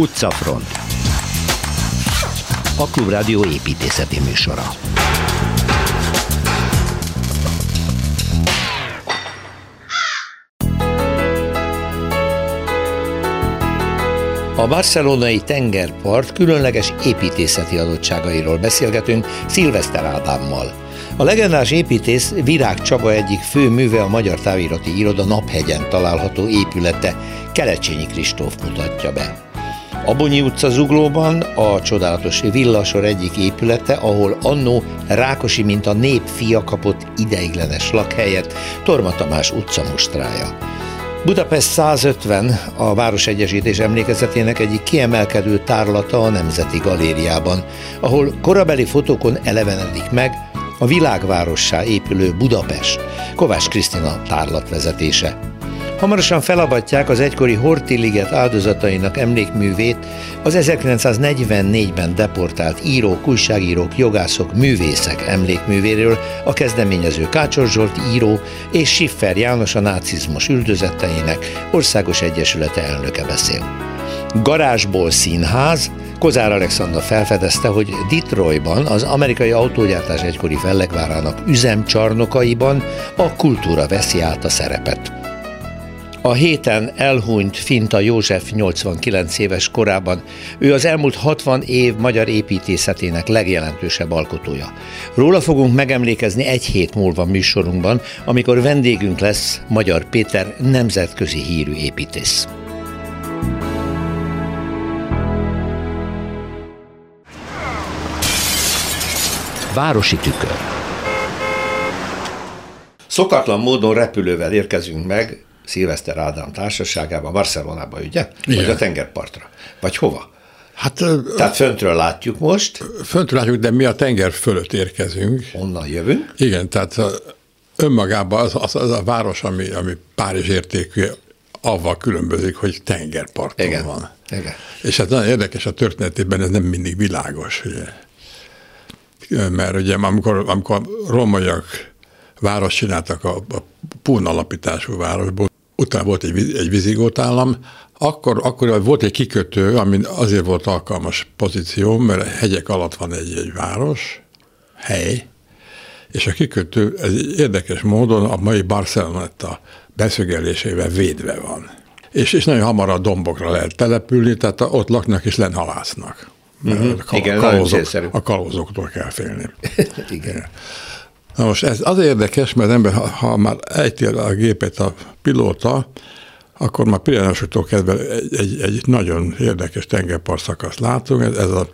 Utcafront A Klubrádió építészeti műsora A barcelonai tengerpart különleges építészeti adottságairól beszélgetünk Szilveszter Ádámmal. A legendás építész Virág Csaba egyik fő műve a Magyar Távirati Iroda Naphegyen található épülete, Kelecsényi Kristóf mutatja be. A Bonyi utca zuglóban a csodálatos villasor egyik épülete, ahol annó Rákosi, mint a nép fia kapott ideiglenes lakhelyet, Torma Tamás utca mostrája. Budapest 150 a Városegyesítés emlékezetének egyik kiemelkedő tárlata a Nemzeti Galériában, ahol korabeli fotókon elevenedik meg a világvárossá épülő Budapest, Kovács Krisztina tárlatvezetése. Hamarosan felavatják az egykori Horti-liget áldozatainak emlékművét az 1944-ben deportált írók, újságírók, jogászok, művészek emlékművéről a kezdeményező Kácsor Zsolt író és Siffer János a nácizmus üldözetteinek országos egyesülete elnöke beszél. Garázsból színház, Kozár Alexandra felfedezte, hogy Detroitban, az amerikai autógyártás egykori fellegvárának üzemcsarnokaiban a kultúra veszi át a szerepet. A héten elhunyt Finta József 89 éves korában. Ő az elmúlt 60 év magyar építészetének legjelentősebb alkotója. Róla fogunk megemlékezni egy hét múlva műsorunkban, amikor vendégünk lesz Magyar Péter nemzetközi hírű építész. Városi tükör. Szokatlan módon repülővel érkezünk meg Szilveszter Ádám társaságában, Barcelonába, ugye? Igen. Vagy a tengerpartra. Vagy hova? Hát, Tehát föntről látjuk most. Föntről látjuk, de mi a tenger fölött érkezünk. Onnan jövünk. Igen, tehát önmagában az, az, az a város, ami, ami Párizs értékű, avval különbözik, hogy tengerparton Igen. van. Igen. És hát nagyon érdekes a történetében, ez nem mindig világos, ugye. Mert ugye amikor, amikor romaiak város csináltak a, a Pún alapítású városból, utána volt egy, egy vizigót állam, akkor, akkor volt egy kikötő, ami azért volt alkalmas pozíció, mert hegyek alatt van egy, egy város, hely, és a kikötő ez érdekes módon a mai Barcelonetta beszögelésével védve van. És, és nagyon hamar a dombokra lehet települni, tehát ott laknak és lenhalásznak. Uh-huh. A, Igen, kalózok, a kalózoktól kell félni. Igen. Na most ez az érdekes, mert ember, ha, ha már ejti a gépet a pilóta, akkor már Pirinesoktól kezdve egy, egy, egy nagyon érdekes tengerpart szakaszt látunk, ez, ez, a,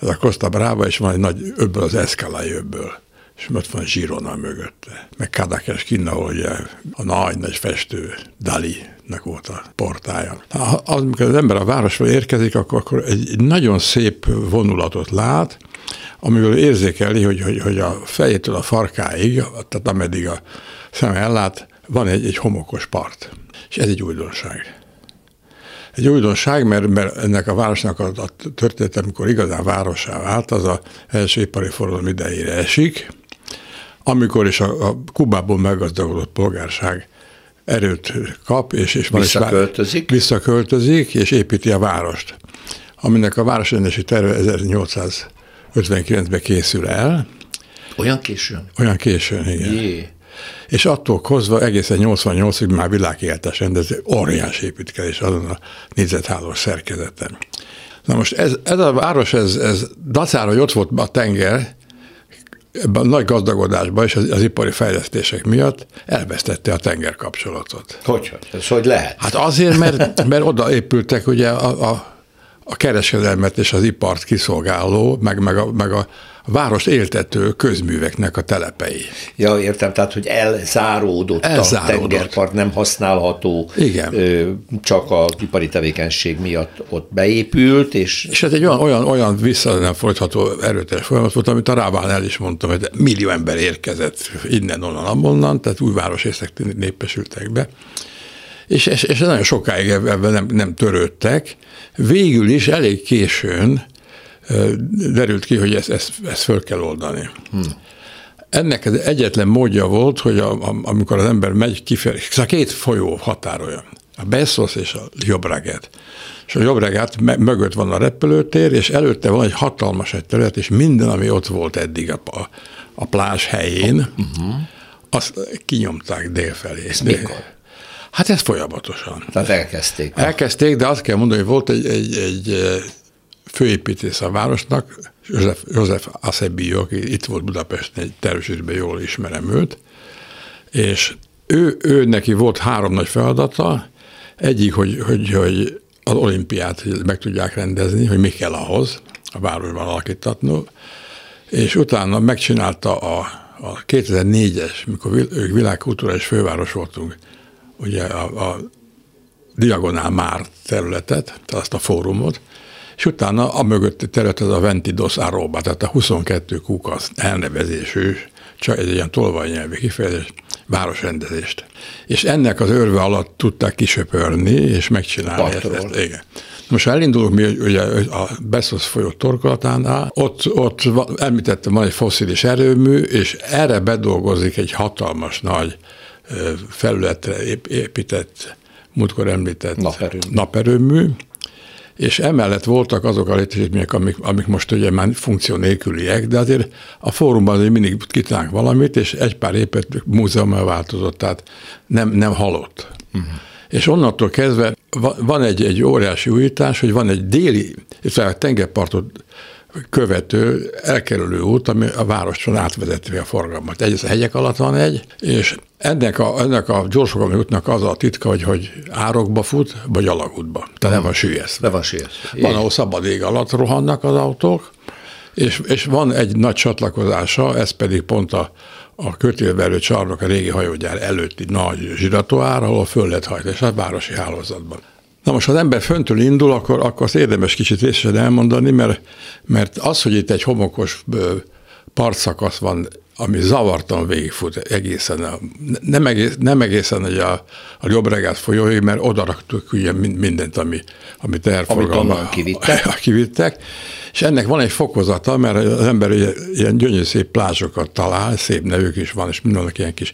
ez a Costa Brava, és van egy nagy öbből, az Escalai öbből és ott van Girona mögötte. Meg Kadakes Kinna, ugye a nagy-nagy festő Dali-nek volt a portája. Amikor az ember a városba érkezik, akkor, akkor egy nagyon szép vonulatot lát, amiből érzékeli, hogy, hogy, hogy a fejétől a farkáig, tehát ameddig a szem ellát, van egy, egy homokos part. És ez egy újdonság. Egy újdonság, mert, mert ennek a városnak a, a története, amikor igazán városá vált, az a első ipari forradalom idejére esik, amikor is a, a Kubából meggazdagodott polgárság erőt kap, és, és visszaköltözik. visszaköltözik, és építi a várost, aminek a városrendesi terve 1859-ben készül el. Olyan későn? Olyan későn, igen. Jé. És attól kozva egészen 88-ig már világéltes rendező, óriás építkezés azon a négyzethálós szerkezeten. Na most ez, ez a város, ez, ez dacára, hogy ott volt a tenger, ebben a nagy gazdagodásban és az, az ipari fejlesztések miatt elvesztette a tenger kapcsolatot. Hogy, hogy? Ez hogy lehet? Hát azért, mert, mert oda épültek ugye a, a, a kereskedelmet és az ipart kiszolgáló, meg, meg, a, meg a, város éltető közműveknek a telepei. Ja, értem, tehát, hogy elzáródott, elzáródott. a tengerpart, nem használható, Igen. Ö, csak a ipari tevékenység miatt ott beépült, és... És ez egy olyan, olyan, olyan vissza nem folytható erőteljes folyamat volt, amit a Rábán el is mondtam, hogy millió ember érkezett innen, onnan, abonnan, tehát új városrészek népesültek be, és, és, és nagyon sokáig ebben nem, nem törődtek. Végül is elég későn derült ki, hogy ezt, ezt, ezt föl kell oldani. Hmm. Ennek egyetlen módja volt, hogy a, a, amikor az ember megy kifelé, szóval két folyó határolja. a Bessos és a Jobreget. És a Jobreget mögött van a repülőtér, és előtte van egy hatalmas egy terület, és minden, ami ott volt eddig a, a, a plázs helyén, uh-huh. azt kinyomták délfelé. Ez mikor? Hát ez folyamatosan. Tehát elkezdték. Elkezdték, de azt kell mondani, hogy volt egy, egy, egy főépítész a városnak, József, József Acebio, aki itt volt Budapesten, egy tervészetben jól ismerem őt, és ő, ő neki volt három nagy feladata, egyik, hogy, hogy, hogy az olimpiát meg tudják rendezni, hogy mi kell ahhoz, a városban alakítatni, és utána megcsinálta a, a 2004-es, mikor ők világkulturális főváros voltunk, ugye a, a Diagonál Már területet, azt a fórumot, és utána a mögötti terület az a Ventidos Aroba, tehát a 22 kukasz elnevezésű, csak egy ilyen tolvajnyelvi kifejezés, városrendezést. És ennek az örve alatt tudták kisöpörni, és megcsinálni ezt, ezt. Igen. Most elindulunk mi ugye a Bessos folyó torkolatánál, ott, ott említettem, van egy foszilis erőmű, és erre bedolgozik egy hatalmas nagy felületre épített, múltkor említett naperőmű, naperőmű és emellett voltak azok a létesítmények, amik, amik most ugye már funkció nélküliek, de azért a fórumban azért mindig kitánk valamit, és egy pár épet múzeummal változott, tehát nem, nem halott. Uh-huh. És onnantól kezdve van egy, egy óriási újítás, hogy van egy déli, és a tengerpartot követő, elkerülő út, ami a városon átvezeti a forgalmat. Egy, a hegyek alatt van egy, és ennek a, ennek a gyorsfogalmi útnak az a titka, hogy, hogy árokba fut, vagy alagútba. Tehát nem van sűjesz. Nem van sűjesz. Van, ahol szabad ég alatt rohannak az autók, és, és van egy nagy csatlakozása, ez pedig pont a, a kötélverő csarnok a régi hajógyár előtti nagy zsiratóár, ahol föl lehet hajtani, és a városi hálózatban. Na most, ha az ember föntől indul, akkor, akkor az érdemes kicsit részesen elmondani, mert, mert az, hogy itt egy homokos partszakasz van, ami zavartan végigfut egészen, a, nem, egész, nem egészen hogy a, a jobbregát folyói, mert oda raktuk ugye mindent, ami, ami terforgalma. kivittek. kivittek. És ennek van egy fokozata, mert az ember ilyen gyönyörű szép plázsokat talál, szép nevük is van, és mindennek ilyen kis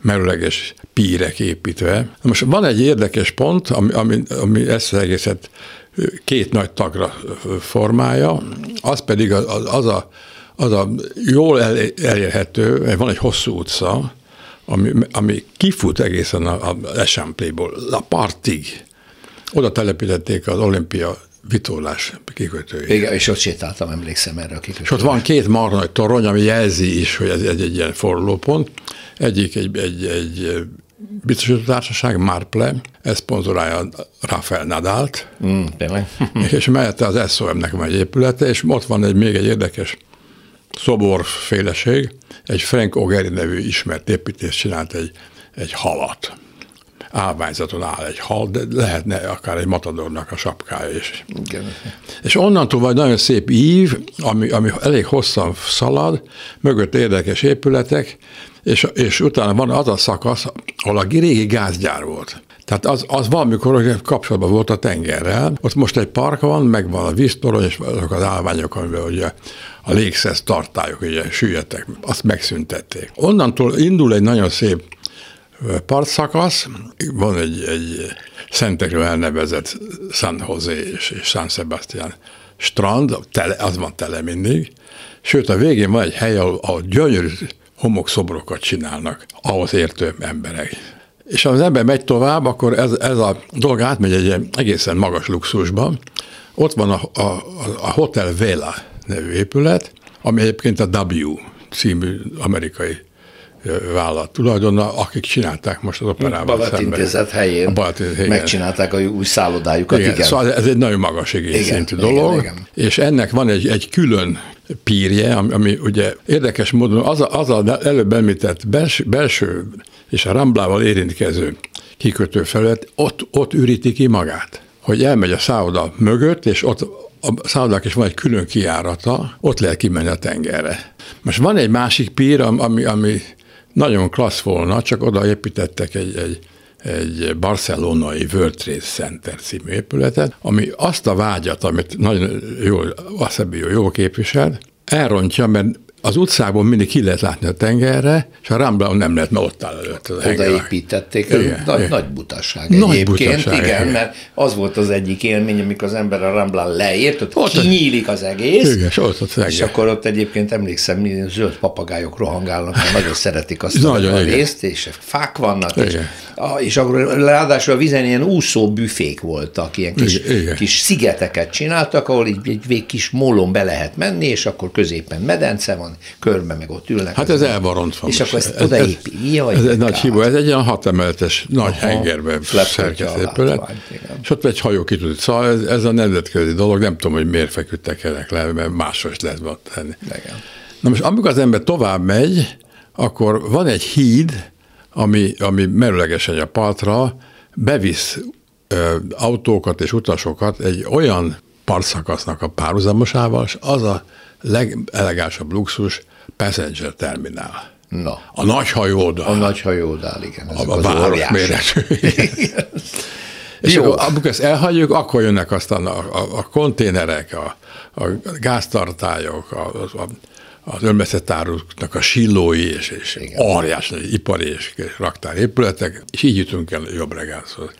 merőleges pírek építve. Na most van egy érdekes pont, ami, ami, ami ezt az egészet két nagy tagra formája, az pedig az, az a az a jól elérhető, van egy hosszú utca, ami, ami kifut egészen a, a Esampléból, a partig. Oda telepítették az olimpia vitorlás kikötőjét. Igen, és ott sétáltam, emlékszem erre a kikötőre. És ott van két marha nagy torony, ami jelzi is, hogy ez egy, egy ilyen fordulópont. Egyik egy, egy, egy biztosító társaság, Marple, ez szponzorálja Rafael Nadált. Mm, tényleg. és mellette az SOM-nek van egy épülete, és ott van egy még egy érdekes szoborféleség, egy Frank Ogeri nevű ismert építész csinált egy, egy halat. Állványzaton áll egy hal, de lehetne akár egy matadornak a sapkája is. Igen. És onnantól vagy nagyon szép ív, ami, ami elég hosszan szalad, mögött érdekes épületek, és, és utána van az a szakasz, ahol a régi gázgyár volt. Tehát az, az valamikor kapcsolatban volt a tengerrel. Ott most egy park van, meg van a víztorony, és azok az állványok, amivel ugye a légszesz tartályok ugye süllyedtek, azt megszüntették. Onnantól indul egy nagyon szép partszakasz, van egy, egy szentekről elnevezett San Jose és, és San Sebastián strand, tele, az van tele mindig, sőt a végén van egy hely, ahol, ahol gyönyörű homokszobrokat csinálnak ahhoz értő emberek. És ha az ember megy tovább, akkor ez, ez a dolog átmegy egy egészen magas luxusba. Ott van a, a, a Hotel Vela nevű épület, ami egyébként a W című amerikai vállalat tulajdona, akik csinálták most az operában. Balatintézet helyén a Balatintézet, megcsinálták a új szállodájukat. Igen, igen. Szóval ez egy nagyon magas szintű dolog, igen, igen. és ennek van egy, egy külön pírje, ami, ami ugye érdekes módon az, a, az a előbb említett belső, belső és a Ramblával érintkező kikötő felület, ott, ott üríti ki magát. Hogy elmegy a szálloda mögött, és ott a szállodának is van egy külön kiárata, ott lehet kimenni a tengerre. Most van egy másik pír, ami, ami nagyon klassz volna, csak oda építettek egy, egy, egy barcelonai World Trade Center című épületet, ami azt a vágyat, amit nagyon jól, Wasabio jól képvisel, elrontja, mert az utcákban mindig ki lehet látni a tengerre, és a Rambla nem lehet, mert ott áll előtt az Odaépítették, igen, nagy, igen. nagy butasság nagy egyébként, butasság, igen, igen, mert az volt az egyik élmény, amikor az ember a Ramblán leért, ott, ott kinyílik az egész, igen, és, ott, ott és akkor ott egyébként emlékszem, zöld papagájok rohangálnak, mert nagyon szeretik azt nagyon, a igen. részt, és fák vannak, és, és akkor ráadásul a vizen ilyen úszó büfék voltak, ilyen kis, igen, kis szigeteket csináltak, ahol így egy, egy kis mólon be lehet menni, és akkor középen medence van, körbe meg ott ülnek. Hát ez elbarontva. És akkor ezt odaépít. Jaj, ez egy nagy hiba, ez egy olyan hatemeletes nagy Aha, hengerben szerkesztett épület, és ott egy hajó ki tud. Szóval ez, ez a nemzetközi dolog, nem tudom, hogy miért feküdtek ennek le, mert máshol is lehet tenni. Igen. Na most amikor az ember tovább megy, akkor van egy híd, ami, ami merőlegesen a partra bevisz ö, autókat és utasokat egy olyan partszakasznak a párhuzamosával, és az a legelegánsabb luxus passenger terminál. Na. A nagy hajódál. A nagy hajódál, igen. a, a város méretű. És Jó. Akkor, amikor ezt elhagyjuk, akkor jönnek aztán a, a, a konténerek, a, a gáztartályok, a, a, az önmeszetáruknak a sillói és, és óriás ipari és raktárépületek, és így jutunk el Jobbregánszhoz.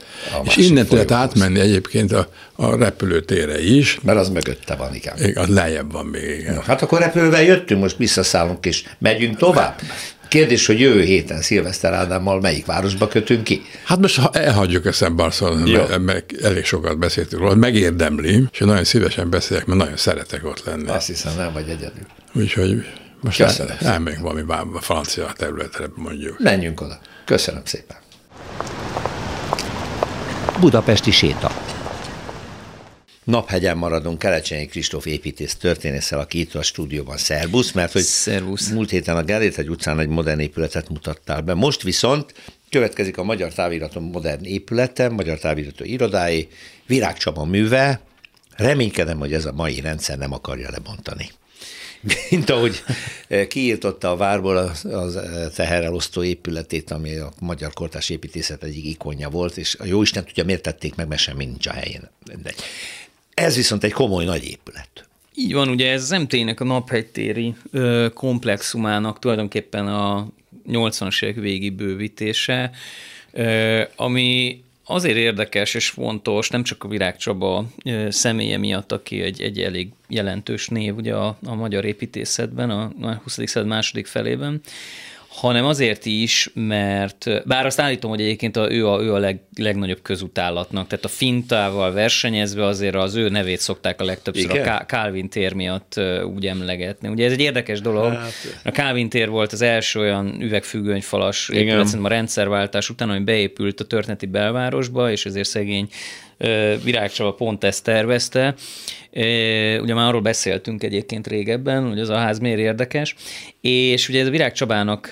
És innen lehet átmenni egyébként a, a repülőtére is. Mert az mögötte van, igen. Az lejjebb van még, igen. No, hát akkor repülővel jöttünk, most visszaszállunk és megyünk tovább. Kérdés, hogy jövő héten Szilveszter Ádámmal melyik városba kötünk ki? Hát most ha elhagyjuk ezt Barcelona, mert elég sokat beszéltünk róla, megérdemli, és nagyon szívesen beszélek, mert nagyon szeretek ott lenni. Azt hiszem, nem vagy egyedül. Úgyhogy most el, elmegyünk valami a francia területre, mondjuk. Menjünk oda. Köszönöm szépen. Budapesti séta. Naphegyen maradunk Kelecsényi Kristóf építész történésszel, aki itt a stúdióban. Szerbusz, mert hogy Szervusz. múlt héten a Gellért egy utcán egy modern épületet mutattál be. Most viszont következik a Magyar Táviratom modern épülete, Magyar Távirató irodái, Virág Csaba műve. Reménykedem, hogy ez a mai rendszer nem akarja lebontani mint ahogy eh, kiírtotta a várból az, az eh, teherelosztó épületét, ami a magyar kortás építészet egyik ikonja volt, és a jó Isten tudja, miért tették meg, mert semmi nincs a helyén. Ez viszont egy komoly nagy épület. Így van, ugye ez az MT-nek a naphegytéri komplexumának tulajdonképpen a 80-as évek végi bővítése, ami azért érdekes és fontos, nem csak a Virág Csaba személye miatt, aki egy, egy elég jelentős név ugye a, a magyar építészetben, a 20. század második felében, hanem azért is, mert bár azt állítom, hogy egyébként a, ő a, ő a leg, legnagyobb közutállatnak, tehát a fintával versenyezve azért az ő nevét szokták a legtöbbször Igen? a Calvin tér miatt úgy emlegetni. Ugye ez egy érdekes dolog. Hát... A Calvin tér volt az első olyan üvegfüggönyfalas épület, a rendszerváltás után, ami beépült a történeti belvárosba, és ezért szegény Virágcsaba pont ezt tervezte. Ugye már arról beszéltünk egyébként régebben, hogy az a ház miért érdekes, és ugye ez a Virág Csabának,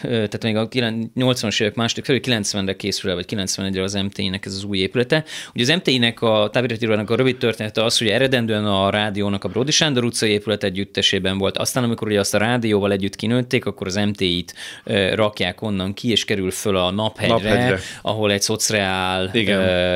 tehát még a 80-as évek második felül 90-re készül el, vagy 91-re az MTI-nek ez az új épülete. Ugye az MTI-nek a táviratirónak a rövid története az, hogy eredendően a rádiónak a Brody Sándor utcai épület együttesében volt. Aztán, amikor ugye azt a rádióval együtt kinőtték, akkor az MTI-t rakják onnan ki, és kerül föl a naphegyre, naphegyre. ahol egy szociál,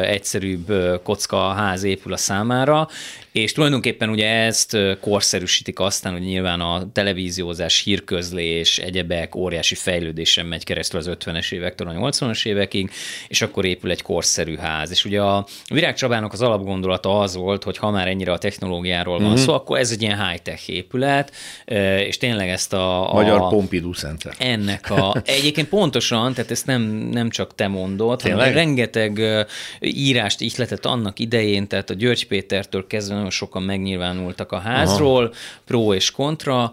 egyszerűbb kocka ház épül a számára, és tulajdonképpen ugye ezt korszerűsítik aztán, hogy nyilván a televíziózás, hírközlés, egyebek óriási fejlődésen megy keresztül az 50-es évektől a 80-as évekig, és akkor épül egy korszerű ház. És ugye a Virág Csabának az alapgondolata az volt, hogy ha már ennyire a technológiáról van mm-hmm. szó, akkor ez egy ilyen high-tech épület, és tényleg ezt a... a Magyar Pompidou Center. Ennek a... Egyébként pontosan, tehát ezt nem, nem csak te mondod, tényleg? hanem rengeteg írást ihletett annak idején, tehát a György Pétertől kezdve nagyon sokan megnyilvánultak a házról, Aha. pro és kontra,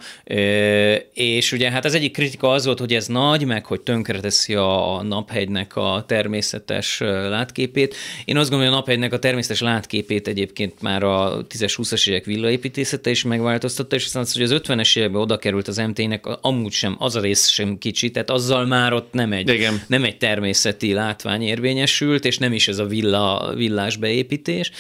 és ugye hát az egyik kritika az volt, hogy ez nagy, meg hogy tönkreteszi a naphegynek a természetes látképét. Én azt gondolom, hogy a naphegynek a természetes látképét egyébként már a 10-20-as évek villaépítészete is megváltoztatta, és aztán az, hogy az 50-es években oda került az MT-nek, amúgy sem, az a rész sem kicsi, tehát azzal már ott nem egy, Igen. nem egy természeti látvány érvényesült, és nem is ez a villa, villás beépítés.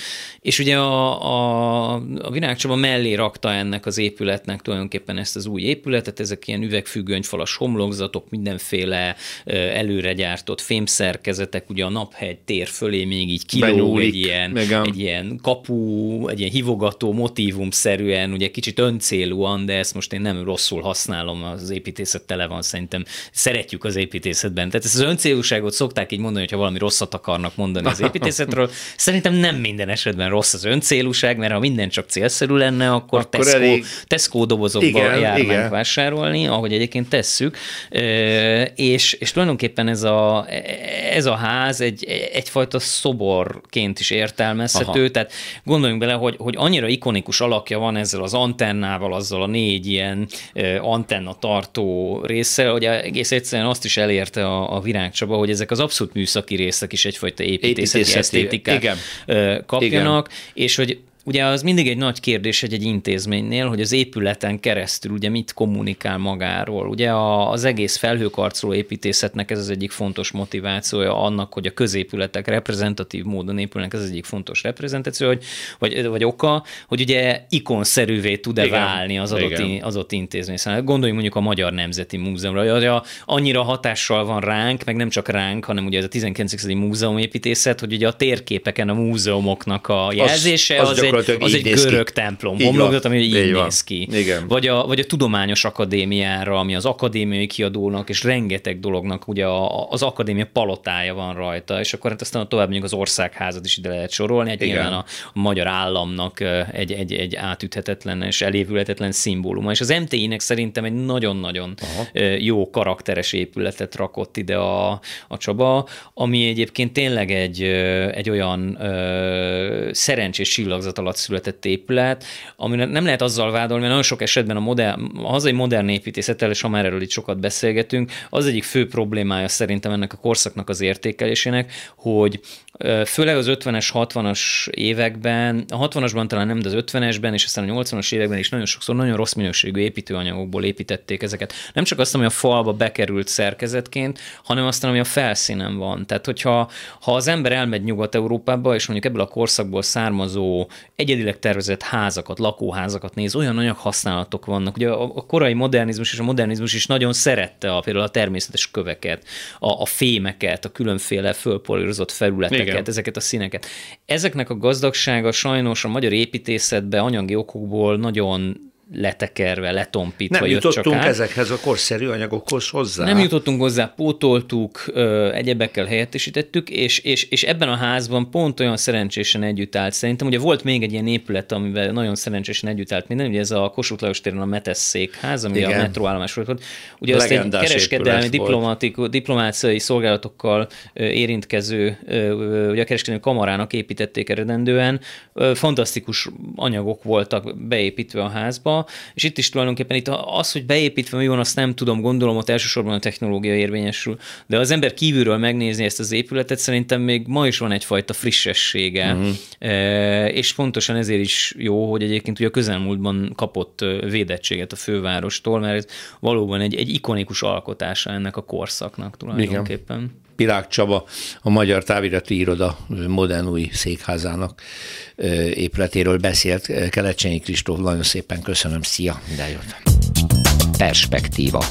És ugye a, a a, virágcsaba mellé rakta ennek az épületnek tulajdonképpen ezt az új épületet, ezek ilyen üvegfüggönyfalas homlokzatok, mindenféle előre gyártott fémszerkezetek, ugye a naphegy tér fölé még így kilóg egy ilyen, egy ilyen kapu, egy ilyen hivogató motívum-szerűen, ugye kicsit öncélúan, de ezt most én nem rosszul használom, az építészet tele van, szerintem szeretjük az építészetben. Tehát ezt az öncélúságot szokták így mondani, hogyha valami rosszat akarnak mondani az építészetről. Szerintem nem minden esetben rossz az öncélúság, mert ha minden csak célszerű lenne, akkor, akkor Tesco, elég... Tesco dobozokba igen, jár igen. vásárolni, ahogy egyébként tesszük. És, és tulajdonképpen ez a, ez a ház egy, egyfajta szoborként is értelmezhető, Aha. tehát gondoljunk bele, hogy, hogy annyira ikonikus alakja van ezzel az antennával, azzal a négy ilyen antenna tartó része, hogy egész egyszerűen azt is elérte a, a Virágcsaba, hogy ezek az abszolút műszaki részek is egyfajta építészeti, építészeti esztétikát igen. kapjanak, igen. és hogy Ugye az mindig egy nagy kérdés egy, egy intézménynél, hogy az épületen keresztül ugye mit kommunikál magáról. Ugye az egész felhőkarcoló építészetnek ez az egyik fontos motivációja annak, hogy a középületek reprezentatív módon épülnek, ez az egyik fontos reprezentáció, hogy, vagy, vagy oka, hogy ugye ikonszerűvé tud-e Igen. válni az adott, Igen. az adott intézmény. Szóval gondoljunk mondjuk a Magyar Nemzeti Múzeumra, hogy a, annyira hatással van ránk, meg nem csak ránk, hanem ugye ez a 19. múzeum építészet, hogy ugye a térképeken a múzeumoknak a jelzése az, az, az egy az egy görög templom homlokzat, ami így, így néz ki. Igen. Vagy, a, vagy a Tudományos Akadémiára, ami az akadémiai kiadónak, és rengeteg dolognak ugye a, az akadémia palotája van rajta, és akkor hát aztán tovább mondjuk az országházat is ide lehet sorolni, egy nyilván a, a magyar államnak egy, egy, egy átüthetetlen és elévülhetetlen szimbóluma. És az MTI-nek szerintem egy nagyon-nagyon Aha. jó karakteres épületet rakott ide a, a Csaba, ami egyébként tényleg egy, egy olyan ö, szerencsés csillagzat alatt született épület, ami nem lehet azzal vádolni, mert nagyon sok esetben a, modern, a hazai modern építészettel, és ha már erről itt sokat beszélgetünk, az egyik fő problémája szerintem ennek a korszaknak az értékelésének, hogy főleg az 50-es, 60-as években, a 60-asban talán nem, de az 50-esben, és aztán a 80-as években is nagyon sokszor nagyon rossz minőségű építőanyagokból építették ezeket. Nem csak azt, ami a falba bekerült szerkezetként, hanem azt, ami a felszínen van. Tehát, hogyha ha az ember elmegy Nyugat-Európába, és mondjuk ebből a korszakból származó egyedileg tervezett házakat, lakóházakat néz, olyan anyaghasználatok vannak. Ugye a, a korai modernizmus és a modernizmus is nagyon szerette a, például a természetes köveket, a, a fémeket, a különféle fölpolírozott felületeket, Igen. ezeket a színeket. Ezeknek a gazdagsága sajnos a magyar építészetben anyagi okokból nagyon letekerve, letompítva Nem jutottunk csak át. ezekhez a korszerű anyagokhoz hozzá. Nem jutottunk hozzá, pótoltuk, egyebekkel helyettesítettük, és, és, és ebben a házban pont olyan szerencsésen együtt állt. Szerintem ugye volt még egy ilyen épület, amivel nagyon szerencsésen együtt állt minden, ugye ez a Kossuth Lajos téren a Metes székház, ami Igen. a metróállomás volt. Ugye azt egy kereskedelmi, diplomáciai szolgálatokkal érintkező, ugye a kereskedelmi kamarának építették eredendően. Fantasztikus anyagok voltak beépítve a házba, és itt is tulajdonképpen itt az, hogy beépítve mi van, azt nem tudom, gondolom, ott elsősorban a technológia érvényesül, de az ember kívülről megnézni ezt az épületet, szerintem még ma is van egyfajta frissessége, uh-huh. e, és pontosan ezért is jó, hogy egyébként ugye a közelmúltban kapott védettséget a fővárostól, mert ez valóban egy, egy ikonikus alkotása ennek a korszaknak tulajdonképpen. Igen. Pirák Csaba, a Magyar Távirati Iroda modern új székházának épületéről beszélt. Kelecsenyi Kristóf, nagyon szépen köszönöm, szia, minden jót. Perspektíva.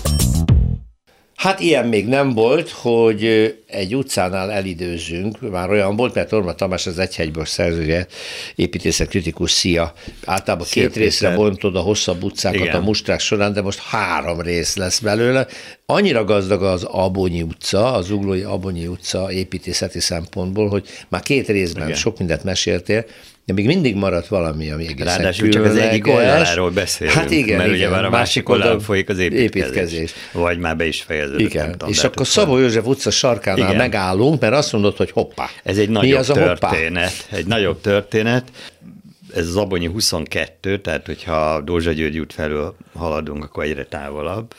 Hát ilyen még nem volt, hogy egy utcánál elidőzünk, már olyan volt, mert Torma Tamás az Egyhegyből szerzője, építészet kritikus szia. Általában Szép két részre bontod a hosszabb utcákat Igen. a mustrák során, de most három rész lesz belőle. Annyira gazdag az Abonyi utca, az Uglói Abonyi utca építészeti szempontból, hogy már két részben Igen. sok mindent meséltél, de még mindig maradt valami, ami egészen Ráadásul csak az egyik oldaláról beszélünk, hát igen, mert igen, ugye már a másik oldalon folyik az építkezés, építkezés. Vagy már be is fejeződött. Igen, tudom, és akkor Szabó József utca sarkánál igen. megállunk, mert azt mondod, hogy hoppá. Ez egy nagyobb az történet, egy nagyobb történet. Ez az Abonyi 22, tehát hogyha Dózsa György út felől haladunk, akkor egyre távolabb.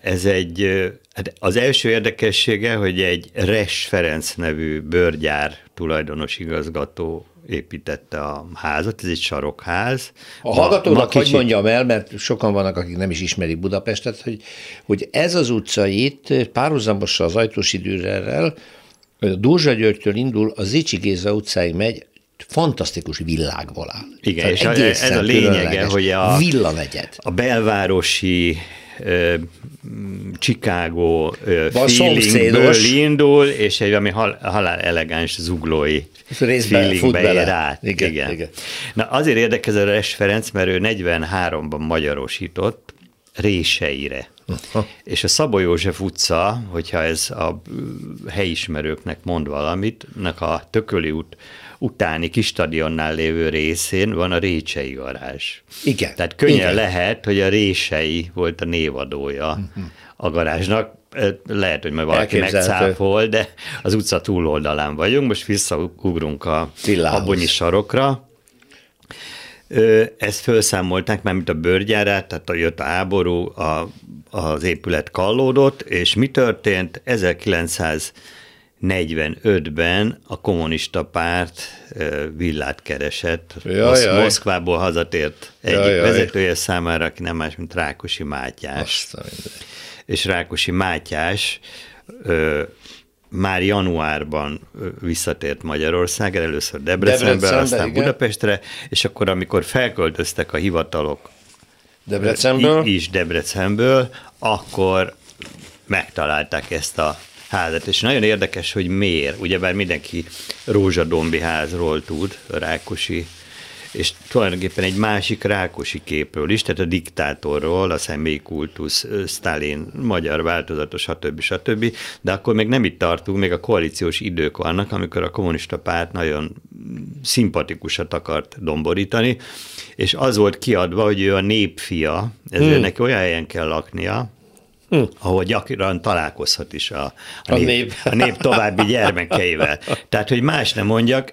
Ez egy, hát az első érdekessége, hogy egy Res Ferenc nevű bőrgyár tulajdonos igazgató építette a házat, ez egy sarokház. A hallgatónak kicsit... hogy mondjam el, mert sokan vannak, akik nem is ismerik Budapestet, hogy, hogy ez az utca itt párhuzamosan az ajtós időrrel, Dózsa Györgytől indul, a Zicsi Géza utcáig megy, fantasztikus világból áll. Igen, és egészen ez a lényege, hogy a, villanegyed. a belvárosi Chicago ö, Van feelingből indul, és egy ami hal, halál elegáns zuglói feelingbe ér át. Igen, Igen, igen. Na azért érdekes a Res Ferenc, mert ő 43-ban magyarosított Réseire. Aha. És a Szabó József utca, hogyha ez a helyismerőknek mond valamit, nek a Tököli út utáni kis stadionnál lévő részén van a Récsei garázs. Igen. Tehát könnyen Igen. lehet, hogy a Rései volt a névadója a garázsnak. Lehet, hogy majd valaki megcáfol, de az utca túloldalán vagyunk. Most visszaugrunk a Villához. abonyi sarokra. Ö, Ezt felszámolták, már mint a bőrgyárát, tehát a jött a háború, a, az épület kallódott, és mi történt? 1945-ben a kommunista párt villát keresett. Jaj, Mosz- jaj. Moszkvából hazatért egyik Jaj, jaj. vezetője számára, aki nem más, mint Rákosi Mátyás és Rákosi Mátyás ö, már januárban visszatért Magyarországra, először Debrecenbe, Debrecenbe, aztán igen. Budapestre, és akkor, amikor felköltöztek a hivatalok Debrecenből. is Debrecenből, akkor megtalálták ezt a házat, és nagyon érdekes, hogy miért. Ugyebár mindenki Rózsadombi házról tud, Rákosi, és tulajdonképpen egy másik Rákosi képről is, tehát a diktátorról, a személykultusz, Stalin, magyar változatos, stb. stb. De akkor még nem itt tartunk, még a koalíciós idők vannak, amikor a kommunista párt nagyon szimpatikusat akart domborítani, és az volt kiadva, hogy ő a népfia, ezért hmm. neki olyan helyen kell laknia, Hmm. ahol gyakran találkozhat is a, a, A nép, nép. a nép további gyermekeivel. Tehát, hogy más nem mondjak,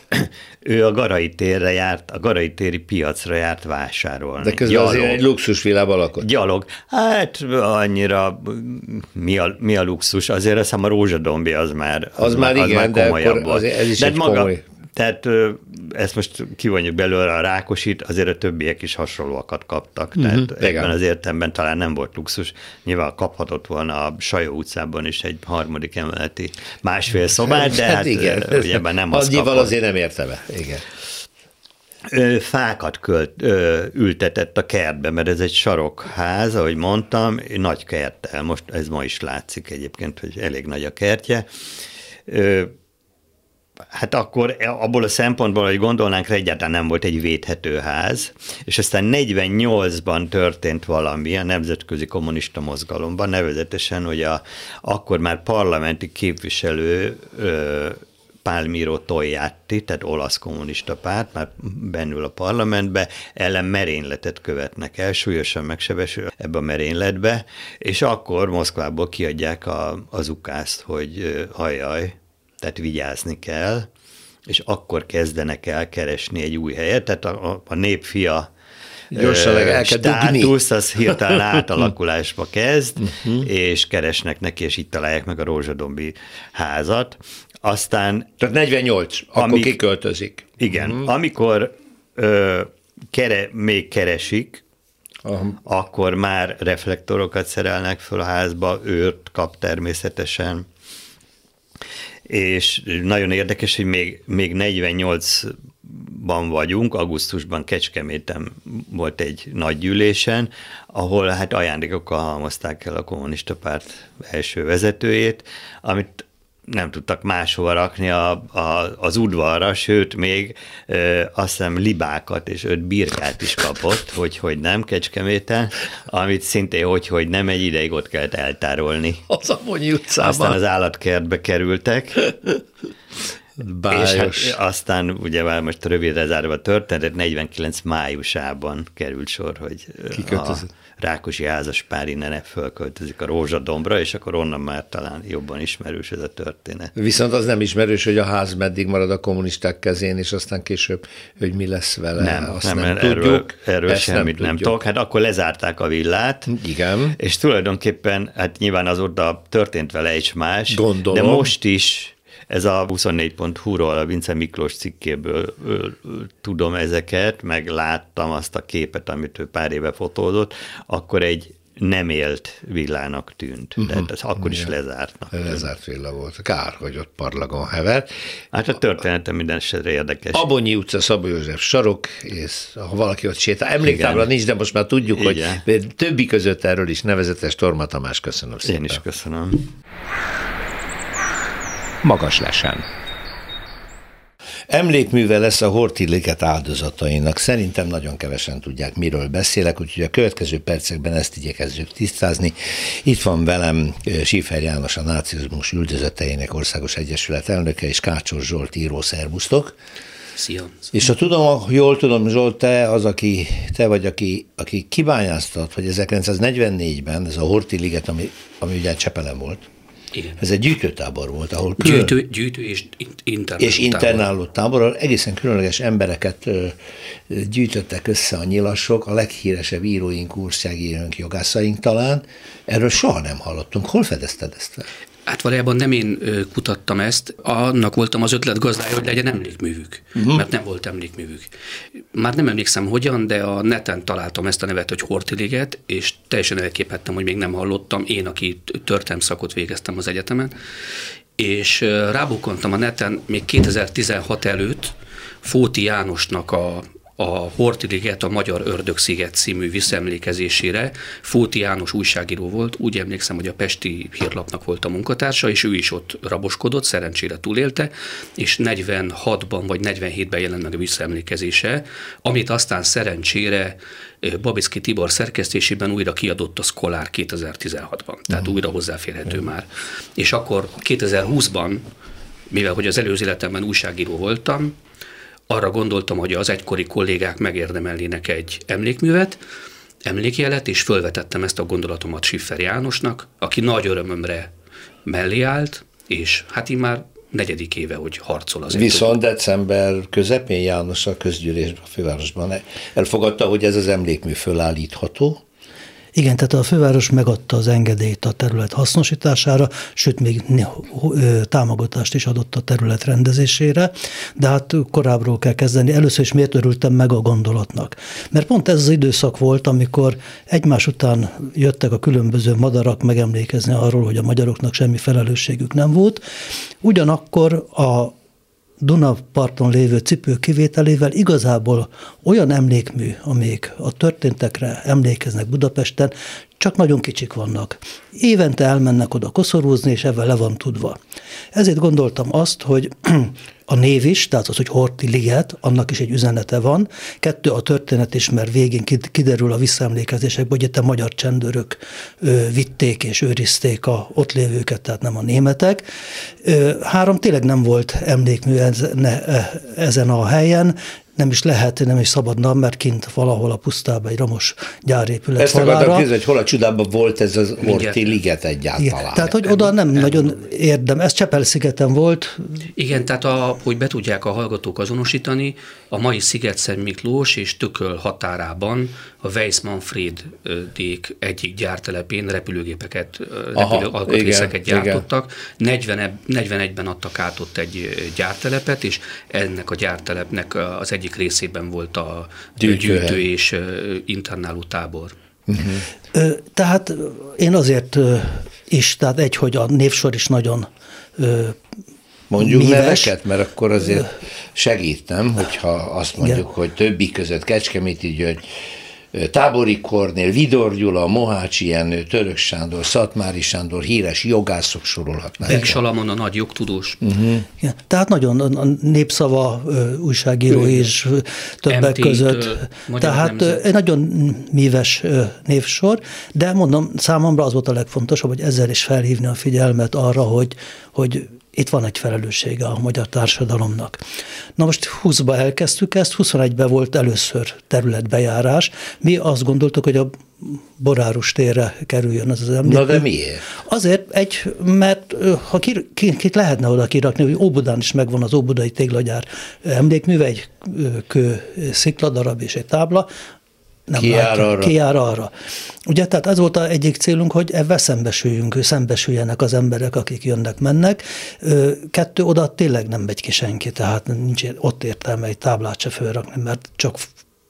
ő a Garai térre járt, a Garai téri piacra járt vásárolni. De közben azért egy luxus világban lakott. Gyalog. Hát annyira mi a, mi a luxus? Azért azt hiszem a rózsadombi az már Az már igen, de komolyabb akkor volt. azért ez is de egy komoly- Tehát ezt most kivonjuk belőle a rákosit, azért a többiek is hasonlóakat kaptak. Tehát Mhm, igen. ebben az értelemben talán nem volt luxus. Nyilván kaphatott volna a Sajó utcában is egy harmadik emeleti másfél szobát, de hát, igen. ö, ugyebben nem az Annyival kapott. azért nem érte be. Igen. Fákat költ, ö, ültetett a kertbe, mert ez egy sarokház, ahogy mondtam, nagy kerttel. Most ez ma is látszik egyébként, hogy elég nagy a kertje. Ö, Hát akkor abból a szempontból, hogy gondolnánk rá, egyáltalán nem volt egy védhető ház, és aztán 48-ban történt valami a nemzetközi kommunista mozgalomban, nevezetesen, hogy a, akkor már parlamenti képviselő ö, Palmiro Togliatti, tehát olasz kommunista párt, már bennül a parlamentbe, ellen merényletet követnek el, súlyosan megsebesül ebbe a merényletbe, és akkor Moszkvából kiadják a, az ukázt, hogy ö, ajaj, tehát vigyázni kell, és akkor kezdenek el keresni egy új helyet, tehát a, a, a népfia Gyorsan el kell státusz, az hirtelen átalakulásba kezd, és keresnek neki, és itt találják meg a Rózsadombi házat. Aztán Tehát 48, akkor Amíg- kiköltözik. igen, uh-huh. amikor ö, kere, még keresik, Aha. akkor már reflektorokat szerelnek föl a házba, őrt kap természetesen, és nagyon érdekes, hogy még, még 48-ban vagyunk, augusztusban Kecskeméten volt egy nagy gyűlésen, ahol hát ajándékokkal halmozták el a kommunista párt első vezetőjét, amit nem tudtak máshova rakni a, a, az udvarra, sőt, még ö, azt hiszem libákat és öt birkát is kapott, hogy, hogy nem Kecskeméten, amit szintén hogy, hogy nem egy ideig ott kellett eltárolni. Az Amonyi utcában. Aztán az állatkertbe kerültek, Bájos. és hát aztán ugye már most rövidre zárva a történet, 49 májusában került sor, hogy a Rákosi házaspár innen fölköltözik a Rózsadombra, és akkor onnan már talán jobban ismerős ez a történet. Viszont az nem ismerős, hogy a ház meddig marad a kommunisták kezén, és aztán később, hogy mi lesz vele. Nem, azt nem, nem, nem tudjuk. erről, erről Ezt semmit nem, nem tudjuk. tudok. Hát akkor lezárták a villát, Igen. és tulajdonképpen, hát nyilván azóta történt vele egy más, Gondolom. de most is ez a 24.hu-ról, a Vince Miklós cikkéből tudom ezeket, meg láttam azt a képet, amit ő pár éve fotózott, akkor egy nem élt villának tűnt. Uh-huh. Tehát az akkor is lezártnak. Lezárt villa volt. Kár, hogy ott parlagon hever. Hát a történetem minden esetre érdekes. Abonyi utca, Szabó József sarok, és ha valaki ott sétál, emléktábla nincs, de most már tudjuk, Igen. hogy többi között erről is nevezetes Torma Tamás, köszönöm szépen. Én is köszönöm. Magas lesen. Emlékműve lesz a Hortilliket áldozatainak. Szerintem nagyon kevesen tudják, miről beszélek, úgyhogy a következő percekben ezt igyekezzük tisztázni. Itt van velem Sifer János, a nácizmus üldözötteinek országos egyesület elnöke, és Kácsos Zsolt író, szervusztok. Szia. És ha tudom, jól tudom, Zsolt, te az, aki, te vagy, aki, aki kibányáztat, hogy 1944-ben ez a Horti liget, ami, ami ugye Csepelen volt, Igen. ez egy gyűjtőtábor volt, ahol Gyűjtő, gyűjtő és internáló. és internáló tábor, ahol egészen különleges embereket gyűjtöttek össze a nyilasok, a leghíresebb íróink, úrságíróink, jogászaink talán. Erről soha nem hallottunk. Hol fedezted ezt fel? Hát valójában nem én kutattam ezt, annak voltam az ötlet gazdája, hogy legyen emlékművük, uh-huh. mert nem volt emlékművük. Már nem emlékszem hogyan, de a neten találtam ezt a nevet, hogy Hortiliget, és teljesen elképhettem, hogy még nem hallottam, én, aki történelmi szakot végeztem az egyetemen, és rábukkantam a neten még 2016 előtt Fóti Jánosnak a a Hortiliget, a Magyar Ördögsziget című visszaemlékezésére. Fóti János újságíró volt, úgy emlékszem, hogy a Pesti hírlapnak volt a munkatársa, és ő is ott raboskodott, szerencsére túlélte, és 46-ban vagy 47-ben jelent meg a visszaemlékezése, amit aztán szerencsére Babicki Tibor szerkesztésében újra kiadott a Szkolár 2016-ban, tehát uh-huh. újra hozzáférhető uh-huh. már. És akkor 2020-ban, mivel hogy az előző életemben újságíró voltam, arra gondoltam, hogy az egykori kollégák megérdemelnének egy emlékművet, emlékjelet, és fölvetettem ezt a gondolatomat Siffer Jánosnak, aki nagy örömömre mellé állt, és hát én már negyedik éve, hogy harcol az. Viszont december közepén János a közgyűlésben, a fővárosban elfogadta, hogy ez az emlékmű fölállítható, Igen, tehát a főváros megadta az engedélyt a terület hasznosítására, sőt, még támogatást is adott a terület rendezésére, de hát korábbról kell kezdeni. Először is miért örültem meg a gondolatnak? Mert pont ez az időszak volt, amikor egymás után jöttek a különböző madarak megemlékezni arról, hogy a magyaroknak semmi felelősségük nem volt. Ugyanakkor a Dunaparton lévő cipő kivételével igazából olyan emlékmű, amik a történtekre emlékeznek Budapesten, csak nagyon kicsik vannak. Évente elmennek oda koszorúzni, és ebben le van tudva. Ezért gondoltam azt, hogy a név is, tehát az, hogy Horti Liget, annak is egy üzenete van. Kettő, a történet is, mert végén kiderül a visszaemlékezésekből, hogy itt a magyar csendőrök vitték és őrizték a ott lévőket, tehát nem a németek. Három, tényleg nem volt emlékmű ezen a helyen, nem is lehet, nem is szabadna, mert kint valahol a pusztában egy ramos gyárépület Ezt akartam kérdezni, hogy hol a csodában volt ez az Horti liget egyáltalán. Igen, tehát, hogy oda nem nem nagyon érdem. Ez Csepel-szigeten volt. Igen, tehát a, hogy be tudják a hallgatók azonosítani, a mai sziget Miklós és Tököl határában a Weiss Manfred dék egyik gyártelepén repülőgépeket, repülő alkatrészeket gyártottak. 40, 41-ben adtak át ott egy gyártelepet, és ennek a gyártelepnek az egyik részében volt a gyűjtő, gyűjtő és internáló tábor. Uh-huh. Tehát én azért is, tehát egy, hogy a névsor is nagyon Mondjuk Mives. neveket, mert akkor azért segít, nem? Hogyha azt mondjuk, Igen. hogy többi között Kecskeméti György, Tábori Kornél, Vidor Gyula, Mohácsi Jenő, Török Sándor, Szatmári Sándor, híres jogászok sorolhatnák. Beg Salamon a nagy jogtudós. Uh-huh. Ja, tehát nagyon a népszava újságíró is többek MT között. Tehát nemzet. egy nagyon míves névsor, de mondom, számomra az volt a legfontosabb, hogy ezzel is felhívni a figyelmet arra, hogy, hogy itt van egy felelőssége a magyar társadalomnak. Na most 20-ba elkezdtük ezt, 21-ben volt először területbejárás. Mi azt gondoltuk, hogy a Borárus térre kerüljön az az emlék. Na de miért? Azért egy, mert ha ki, ki, kit lehetne oda kirakni, hogy Óbudán is megvan az Óbudai téglagyár emlékműve, egy kő szikladarab és egy tábla, nem ki jár arra. Ki jár arra. Ugye, tehát ez volt az egyik célunk, hogy ebben szembesüljünk, szembesüljenek az emberek, akik jönnek, mennek. Kettő, oda tényleg nem megy ki senki, tehát nincs ott értelme egy táblát se fölrakni, mert csak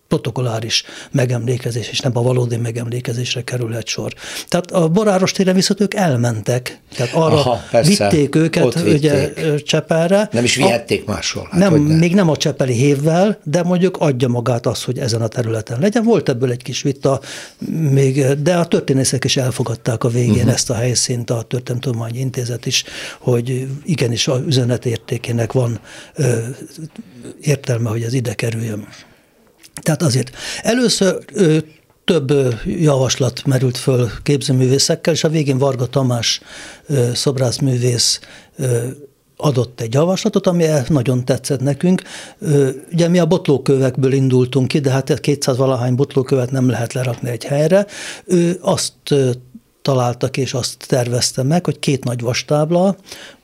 protokoláris megemlékezés, és nem a valódi megemlékezésre kerülhet sor. Tehát a Boráros téren viszont ők elmentek, tehát arra Aha, persze, vitték őket ott ugye vitték. Csepelre. Nem is A- vihették máshol. Hát nem, hogy ne. még nem a Csepeli hévvel, de mondjuk adja magát az, hogy ezen a területen legyen. Volt ebből egy kis vita, még, de a történészek is elfogadták a végén uh-huh. ezt a helyszínt, a Történelmtudományi Intézet is, hogy igenis a üzenetértékének van ö, értelme, hogy ez ide kerüljön. Tehát azért először több javaslat merült föl képzőművészekkel, és a végén Varga Tamás szobrászművész adott egy javaslatot, ami nagyon tetszett nekünk. Ugye mi a botlókövekből indultunk ki, de hát 200 valahány botlókövet nem lehet lerakni egy helyre. Ő azt találtak és azt tervezte meg, hogy két nagy vastábla,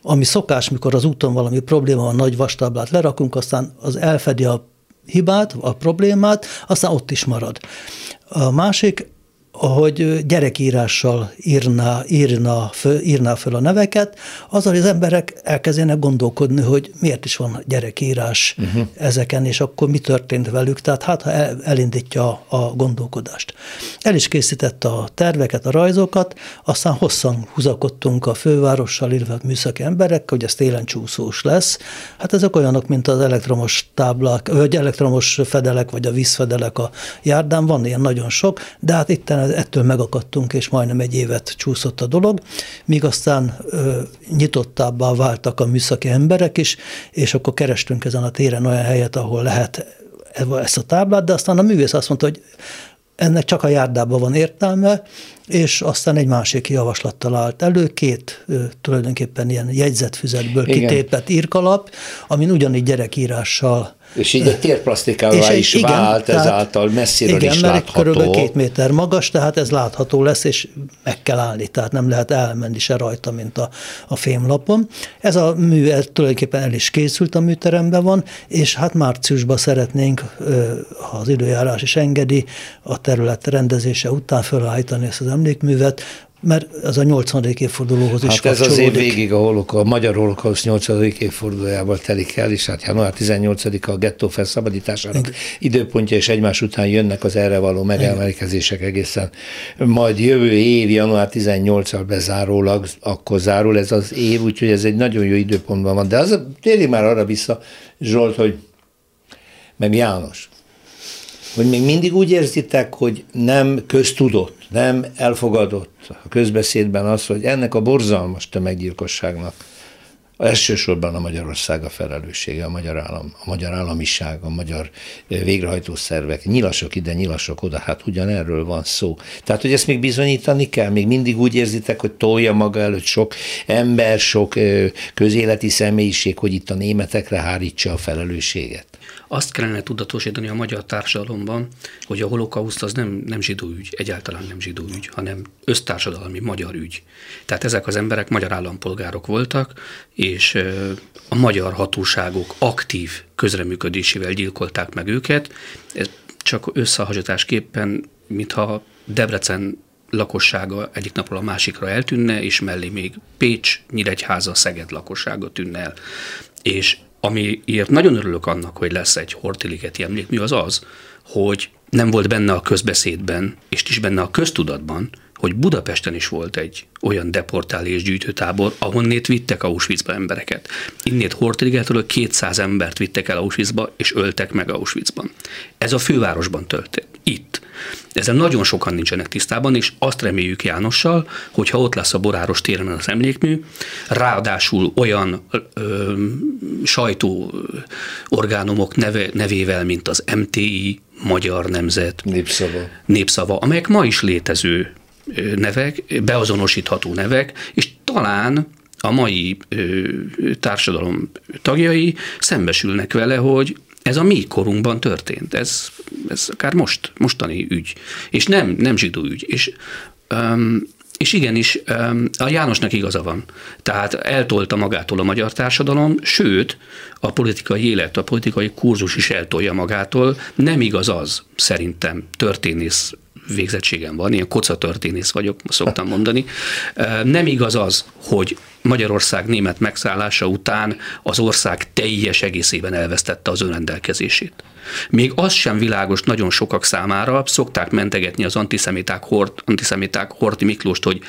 ami szokás, mikor az úton valami probléma van, nagy vastáblát lerakunk, aztán az elfedi a hibát, a problémát, aztán ott is marad. A másik, hogy gyerekírással írná, írná, föl, írná föl a neveket, azzal az emberek elkezdenek gondolkodni, hogy miért is van gyerekírás uh-huh. ezeken, és akkor mi történt velük, tehát hát ha el, elindítja a, gondolkodást. El is készítette a terveket, a rajzokat, aztán hosszan húzakodtunk a fővárossal, illetve műszaki emberek, hogy ez télen csúszós lesz. Hát ezek olyanok, mint az elektromos táblák, vagy elektromos fedelek, vagy a vízfedelek a járdán, van ilyen nagyon sok, de hát itt ettől megakadtunk, és majdnem egy évet csúszott a dolog, míg aztán ö, nyitottábbá váltak a műszaki emberek is, és akkor kerestünk ezen a téren olyan helyet, ahol lehet ezt a táblát, de aztán a művész azt mondta, hogy ennek csak a járdában van értelme, és aztán egy másik javaslattal állt elő, két tulajdonképpen ilyen jegyzetfüzetből Igen. kitépett írkalap, amin ugyanígy gyerekírással És így egy térplasztikává is igen, vált, tehát- ezáltal messziről igen, is mert látható. körülbelül két méter magas, tehát ez látható lesz, és meg kell állni, tehát nem lehet elmenni se rajta, mint a, a fémlapon. Ez a mű ez tulajdonképpen el is készült, a műteremben van, és hát márciusban szeretnénk, ha az időjárás is engedi, a terület rendezése után felállítani ezt az emlékművet, mert ez a 80. évfordulóhoz is Hát ez az év végig a, holoka, a magyar holokauszt 80. évfordulójával telik el, és hát január 18-a a gettó felszabadításának időpontja, és egymás után jönnek az erre való megemlékezések egészen. Majd jövő év, január 18-al bezárólag, akkor zárul ez az év, úgyhogy ez egy nagyon jó időpontban van. De az, térjünk már arra vissza, Zsolt, hogy meg János, hogy még mindig úgy érzitek, hogy nem köztudott, nem elfogadott a közbeszédben az, hogy ennek a borzalmas tömeggyilkosságnak elsősorban a Magyarország a felelőssége, a magyar állam, a magyar államiság, a magyar eh, végrehajtó szervek, nyilasok ide, nyilasok oda, hát ugyanerről van szó. Tehát, hogy ezt még bizonyítani kell, még mindig úgy érzitek, hogy tolja maga előtt sok ember, sok ö, közéleti személyiség, hogy itt a németekre hárítsa a felelősséget. Azt kellene tudatosítani a magyar társadalomban, hogy a holokauszt az nem, nem zsidó ügy, egyáltalán nem zsidó ügy, hanem össztársadalmi magyar ügy. Tehát ezek az emberek magyar állampolgárok voltak, és a magyar hatóságok aktív közreműködésével gyilkolták meg őket. Ez csak összehasonlításképpen, mintha Debrecen lakossága egyik napról a másikra eltűnne, és mellé még Pécs, Nyíregyháza, Szeged lakossága tűnne el. És amiért nagyon örülök annak, hogy lesz egy hortiligeti emlékmű, az az, hogy nem volt benne a közbeszédben, és is benne a köztudatban, hogy Budapesten is volt egy olyan deportál és gyűjtőtábor, ahonnét vittek Auschwitzba embereket. Innét Hortligetről 200 embert vittek el Auschwitzba, és öltek meg Auschwitzban. Ez a fővárosban történt. Itt. Ezzel nagyon sokan nincsenek tisztában, és azt reméljük Jánossal, hogy ha ott lesz a Boráros téren az emlékmű, ráadásul olyan ö, sajtó orgánumok neve, nevével, mint az MTI, Magyar Nemzet, Népszava. népszava, amelyek ma is létező nevek, beazonosítható nevek, és talán a mai társadalom tagjai szembesülnek vele, hogy ez a mi korunkban történt, ez, ez akár most, mostani ügy, és nem, nem zsidó ügy, és um, és igenis, um, a Jánosnak igaza van. Tehát eltolta magától a magyar társadalom, sőt, a politikai élet, a politikai kurzus is eltolja magától. Nem igaz az, szerintem, történész végzettségem van, ilyen kocatörténész vagyok, szoktam mondani. Nem igaz az, hogy Magyarország német megszállása után az ország teljes egészében elvesztette az önrendelkezését. Még az sem világos nagyon sokak számára, szokták mentegetni az antiszemiták, hort, antiszemiták Horti Miklóst, hogy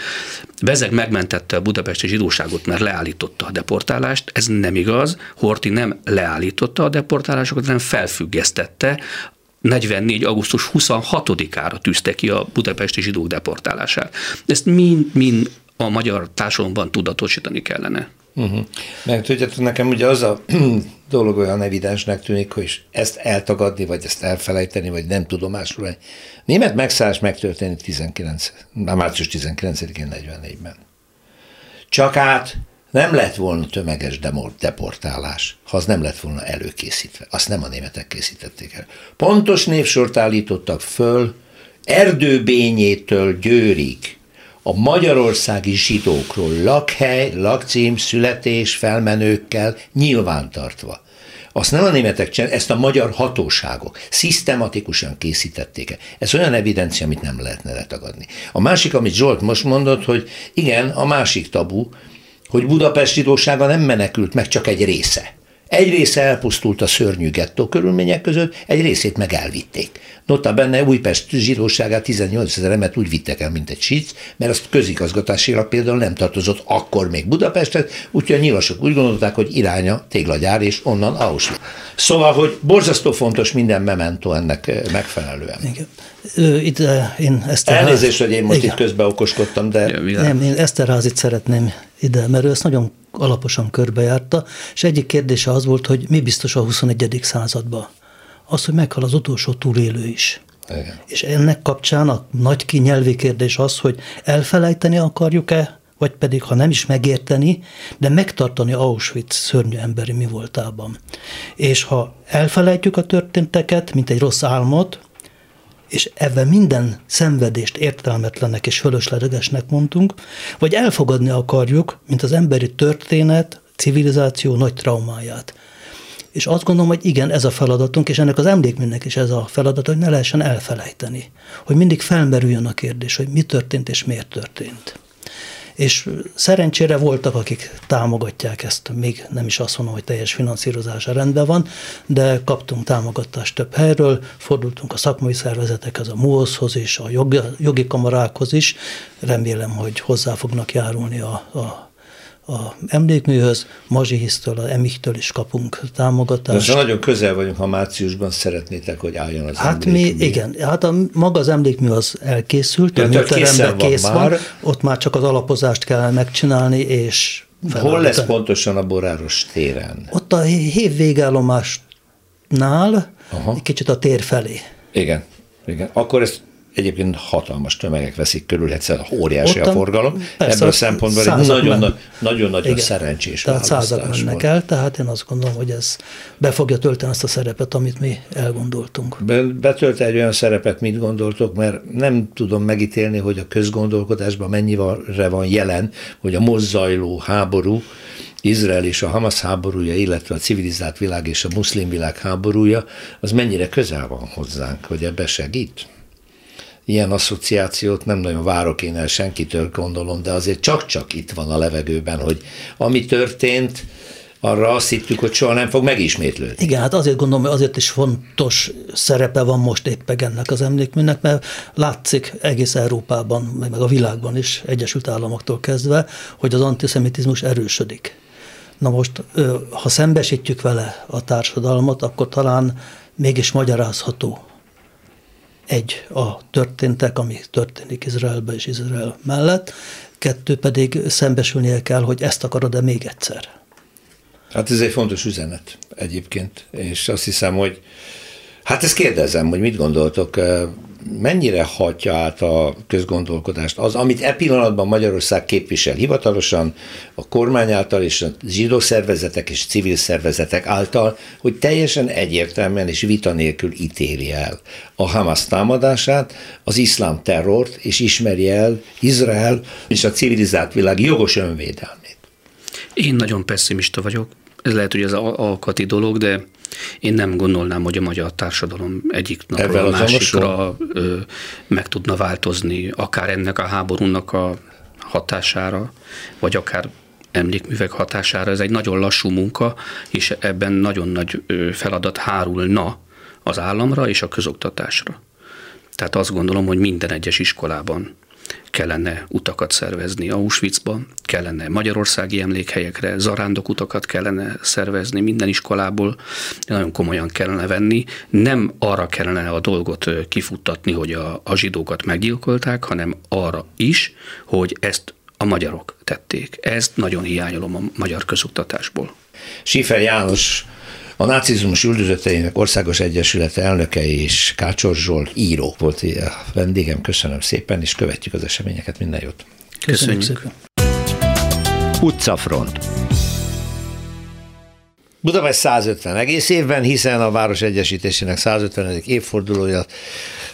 Bezeg megmentette a budapesti zsidóságot, mert leállította a deportálást. Ez nem igaz. Horti nem leállította a deportálásokat, hanem felfüggesztette 44. augusztus 26-ára tűzte ki a budapesti zsidók deportálását. Ezt mind-mind a magyar társadalomban tudatosítani kellene. Uh-huh. Meg tudjátok, nekem ugye az a dolog olyan evidensnek tűnik, hogy ezt eltagadni, vagy ezt elfelejteni, vagy nem tudomásul. Német megszállás megtörtént 19, március 19-én 44-ben. Csak át nem lett volna tömeges deportálás, ha az nem lett volna előkészítve. Azt nem a németek készítették el. Pontos névsort állítottak föl, Erdőbényétől Győrig, a magyarországi zsidókról lakhely, lakcím, születés, felmenőkkel nyilvántartva. Azt nem a németek csinálják, ezt a magyar hatóságok szisztematikusan készítették el. Ez olyan evidencia, amit nem lehetne letagadni. A másik, amit Zsolt most mondott, hogy igen, a másik tabu, hogy Budapest zsidósága nem menekült meg, csak egy része. Egy része elpusztult a szörnyű gettó körülmények között, egy részét meg elvitték. Nota benne Újpest zsidóságát 18 ezer emet úgy vittek el, mint egy sic, mert azt közigazgatásilag például nem tartozott akkor még Budapestet, úgyhogy a nyilasok úgy gondolták, hogy iránya téglagyár, és onnan Auschwitz. Szóval, hogy borzasztó fontos minden memento ennek eh, megfelelően. Igen. Itt én Eszterház... Elnézést, hogy én most Igen. itt közben okoskodtam, de... Ja, nem, én Eszterházit szeretném ide, mert ő ezt nagyon alaposan körbejárta, és egyik kérdése az volt, hogy mi biztos a 21. században az, hogy meghal az utolsó túlélő is. Igen. És ennek kapcsán a nagy kinyelvi kérdés az, hogy elfelejteni akarjuk-e, vagy pedig, ha nem is megérteni, de megtartani Auschwitz szörnyű emberi mi voltában. És ha elfelejtjük a történteket, mint egy rossz álmot, és ebben minden szenvedést értelmetlennek és fölöslegesnek mondtunk, vagy elfogadni akarjuk, mint az emberi történet, civilizáció nagy traumáját. És azt gondolom, hogy igen, ez a feladatunk, és ennek az emlékműnek is ez a feladat, hogy ne lehessen elfelejteni. Hogy mindig felmerüljön a kérdés, hogy mi történt és miért történt. És szerencsére voltak, akik támogatják ezt, még nem is azt mondom, hogy teljes finanszírozása rendben van, de kaptunk támogatást több helyről, fordultunk a szakmai szervezetekhez, a MUOSZ-hoz és a jogi, jogi kamarákhoz is. Remélem, hogy hozzá fognak járulni a, a a emlékműhöz, Mazsihisztől, a Emiktől is kapunk támogatást. De nagyon közel vagyunk, ha márciusban szeretnétek, hogy álljon az Hát emlékmű. mi, igen, hát a, maga az emlékmű az elkészült, a műteremben kész van, már. ott már csak az alapozást kell megcsinálni, és Hol lesz pontosan a Boráros téren? Ott a hév végállomásnál, Aha. egy kicsit a tér felé. Igen, igen. Akkor ezt Egyébként hatalmas tömegek veszik körül, egyszerűen óriási Ottan, a forgalom. Persze, Ebből a szempontból egy nagyon, nagyon, nagyon szerencsés Tehát százak mennek el, tehát én azt gondolom, hogy ez be fogja tölteni azt a szerepet, amit mi elgondoltunk. Be, betölt egy olyan szerepet, mit gondoltok, mert nem tudom megítélni, hogy a közgondolkodásban mennyire van jelen, hogy a mozzajló háború, Izrael és a Hamas háborúja, illetve a civilizált világ és a muszlim világ háborúja, az mennyire közel van hozzánk, hogy ebbe segít? Ilyen asszociációt nem nagyon várok én el senkitől, gondolom, de azért csak-csak itt van a levegőben, hogy ami történt, arra azt hittük, hogy soha nem fog megismétlődni. Igen, hát azért gondolom, hogy azért is fontos szerepe van most éppen ennek az emlékműnek, mert látszik egész Európában, meg a világban is, Egyesült Államoktól kezdve, hogy az antiszemitizmus erősödik. Na most, ha szembesítjük vele a társadalmat, akkor talán mégis magyarázható, egy, a történtek, ami történik Izraelbe és Izrael mellett, kettő pedig szembesülnie kell, hogy ezt akarod-e még egyszer. Hát ez egy fontos üzenet egyébként, és azt hiszem, hogy hát ezt kérdezem, hogy mit gondoltok, mennyire hatja át a közgondolkodást az, amit e pillanatban Magyarország képvisel hivatalosan, a kormány által és a zsidó szervezetek és civil szervezetek által, hogy teljesen egyértelműen és vita nélkül ítéli el a Hamas támadását, az iszlám terrort, és ismeri el Izrael és a civilizált világ jogos önvédelmét. Én nagyon pessimista vagyok. Ez lehet, hogy az alkati dolog, de Én nem gondolnám, hogy a magyar társadalom egyik napról a másikra ö, meg tudna változni, akár ennek a háborúnak a hatására, vagy akár emlékművek hatására. Ez egy nagyon lassú munka, és ebben nagyon nagy feladat hárulna az államra és a közoktatásra. Tehát azt gondolom, hogy minden egyes iskolában kellene utakat szervezni Auschwitzba, kellene magyarországi emlékhelyekre, zarándok utakat kellene szervezni minden iskolából, nagyon komolyan kellene venni. Nem arra kellene a dolgot kifuttatni, hogy a, a zsidókat meggyilkolták, hanem arra is, hogy ezt a magyarok tették. Ezt nagyon hiányolom a magyar közoktatásból. Sifer János a nácizmus üldözötteinek országos egyesület elnöke és Kácsor Zsolt író volt a vendégem. Köszönöm szépen, és követjük az eseményeket. Minden jót! Köszönjük, Köszönjük szépen! Utcafront Budapest 150 egész évben, hiszen a Város Egyesítésének 150. évfordulója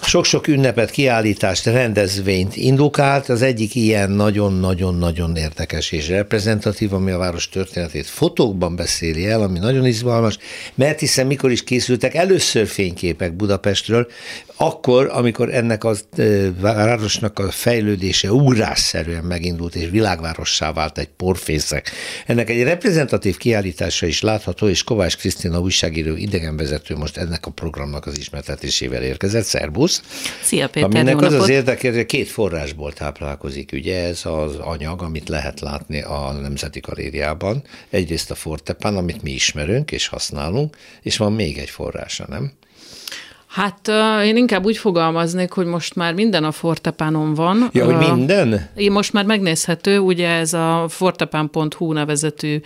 sok-sok ünnepet, kiállítást, rendezvényt indukált. Az egyik ilyen nagyon-nagyon-nagyon érdekes és reprezentatív, ami a város történetét fotókban beszéli el, ami nagyon izgalmas, mert hiszen mikor is készültek először fényképek Budapestről, akkor, amikor ennek a városnak a fejlődése ugrásszerűen megindult, és világvárossá vált egy porfészek. Ennek egy reprezentatív kiállítása is látható, és Kovács Krisztina újságíró idegenvezető most ennek a programnak az ismertetésével érkezett. Szerbusz! Szia Péter, Aminek az az érdekes, hogy két forrásból táplálkozik. Ugye ez az anyag, amit lehet látni a Nemzeti Galériában. Egyrészt a Fortepán, amit mi ismerünk és használunk, és van még egy forrása, nem? Hát uh, én inkább úgy fogalmaznék, hogy most már minden a Fortepánon van. Ja, hogy minden? Uh, most már megnézhető, ugye ez a fortepán.hu nevezetű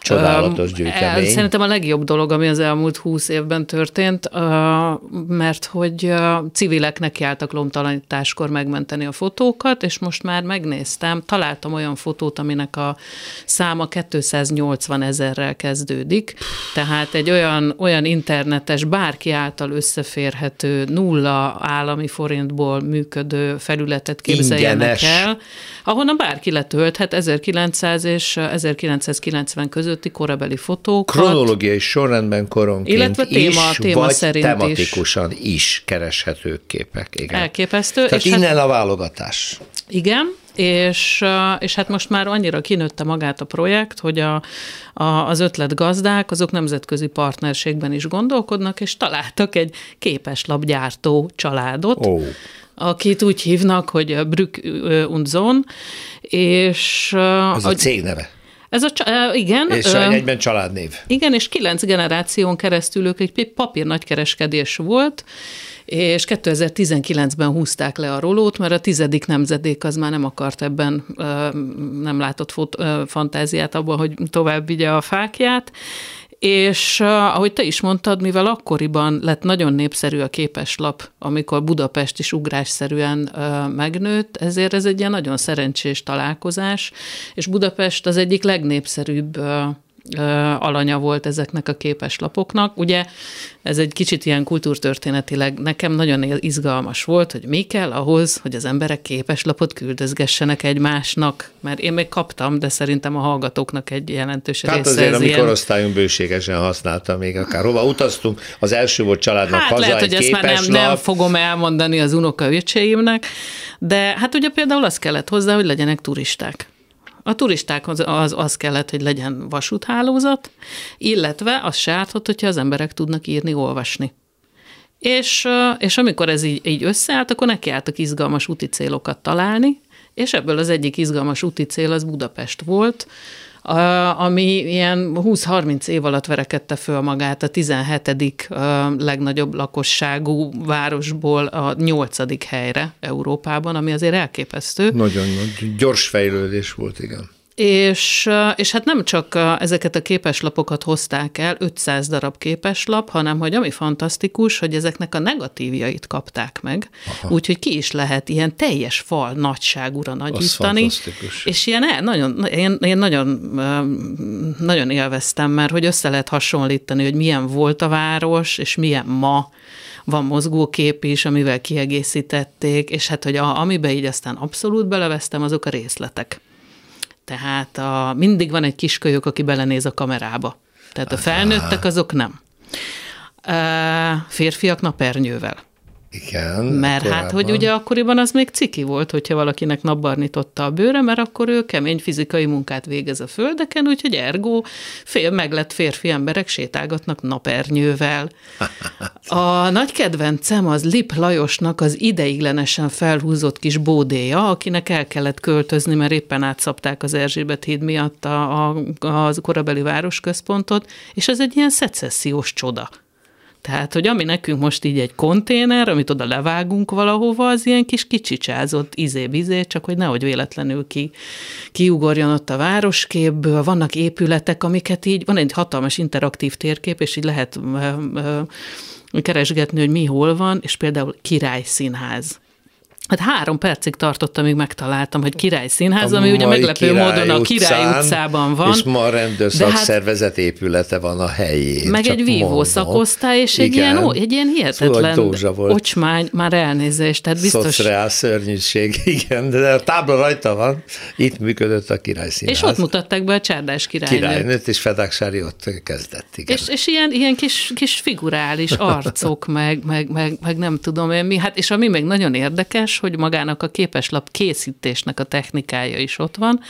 Csodálatos gyűjtemény. Uh, szerintem a legjobb dolog, ami az elmúlt húsz évben történt, uh, mert hogy uh, civilek kiálltak lomtalanításkor megmenteni a fotókat, és most már megnéztem, találtam olyan fotót, aminek a száma 280 ezerrel kezdődik, tehát egy olyan, olyan internetes, bárki által összefér elérhető nulla állami forintból működő felületet képzeljenek Ingyenes. el, ahonnan bárki letölthet 1900 és 1990 közötti korabeli fotókat. Kronológiai sorrendben koronként illetve téma, is, téma vagy szerint tematikusan is. is kereshető képek. Igen. Elképesztő. Tehát és innen hát, a válogatás. Igen, és, és hát most már annyira kinőtte magát a projekt, hogy a, a, az ötletgazdák, azok nemzetközi partnerségben is gondolkodnak, és találtak egy képeslapgyártó családot, oh akit úgy hívnak, hogy Brück und Zon, és... Ez a cég neve. Ez a, igen. És ö, egyben családnév. Igen, és kilenc generáción keresztül ők egy papír nagykereskedés volt, és 2019-ben húzták le a rolót, mert a tizedik nemzedék az már nem akart ebben, nem látott fot, fantáziát abban, hogy tovább vigye a fákját, és ahogy te is mondtad, mivel akkoriban lett nagyon népszerű a képeslap, amikor Budapest is ugrásszerűen megnőtt, ezért ez egy ilyen nagyon szerencsés találkozás, és Budapest az egyik legnépszerűbb alanya volt ezeknek a képeslapoknak. Ugye ez egy kicsit ilyen kultúrtörténetileg nekem nagyon izgalmas volt, hogy mi kell ahhoz, hogy az emberek képeslapot küldözgessenek egymásnak, mert én még kaptam, de szerintem a hallgatóknak egy jelentős hát része azért a mi korosztályunk bőségesen használta még akár hova utaztunk, az első volt családnak hát haza lehet, hogy ezt már nem, nem fogom elmondani az unoka de hát ugye például az kellett hozzá, hogy legyenek turisták. A turistákhoz az, az kellett, hogy legyen vasúthálózat, illetve az se ártott, hogyha az emberek tudnak írni, olvasni. És, és amikor ez így, így összeállt, akkor nekiálltak izgalmas úti célokat találni, és ebből az egyik izgalmas úti cél az Budapest volt, ami ilyen 20-30 év alatt verekedte föl magát a 17. legnagyobb lakosságú városból a 8. helyre Európában, ami azért elképesztő. Nagyon nagy, gyors fejlődés volt, igen. És, és hát nem csak ezeket a képeslapokat hozták el, 500 darab képeslap, hanem hogy ami fantasztikus, hogy ezeknek a negatívjait kapták meg, úgyhogy ki is lehet ilyen teljes fal nagyságúra nagyítani. És ilyen nagyon, én, én nagyon, nagyon élveztem, mert hogy össze lehet hasonlítani, hogy milyen volt a város, és milyen ma, van mozgókép is, amivel kiegészítették, és hát, hogy a, amiben így aztán abszolút beleveztem, azok a részletek. Tehát a, mindig van egy kiskölyök, aki belenéz a kamerába. Tehát a felnőttek azok nem. férfiak napernyővel. Igen. Mert korábban. hát, hogy ugye akkoriban az még ciki volt, hogyha valakinek napbarnította a bőre, mert akkor ő kemény fizikai munkát végez a földeken, úgyhogy ergo fél meglett férfi emberek sétálgatnak napernyővel. A nagy kedvencem az Lip Lajosnak az ideiglenesen felhúzott kis bódéja, akinek el kellett költözni, mert éppen átszapták az Erzsébet híd miatt a, a, a korabeli városközpontot, és ez egy ilyen szecessziós csoda. Tehát, hogy ami nekünk most így egy konténer, amit oda levágunk valahova, az ilyen kis kicsicsázott izé-bizé, csak hogy nehogy véletlenül ki, kiugorjon ott a városképből. Vannak épületek, amiket így, van egy hatalmas interaktív térkép, és így lehet keresgetni, hogy mi hol van, és például királyszínház. Hát három percig tartottam, amíg megtaláltam, hogy Király Színház, ami ugye meglepő Király módon a Király utcán, utcában van. És ma a rendőrszakszervezet hát, épülete van a helyén. Meg egy vívó szakosztály, és egy Igen. ilyen, ó, egy ilyen hihetetlen Szóval volt. ocsmány, már elnézést, tehát biztos... Szociál szörnyűség, igen, de a tábla rajta van, itt működött a Király Színház. És ott mutatták be a Csárdás királynőt. Királynőt, és Fedaksári ott kezdett, igen. És, és ilyen, ilyen kis, kis figurális arcok, meg, meg, meg, meg nem tudom én mi. Hát, és ami még nagyon érdekes, hogy magának a képeslap készítésnek a technikája is ott van,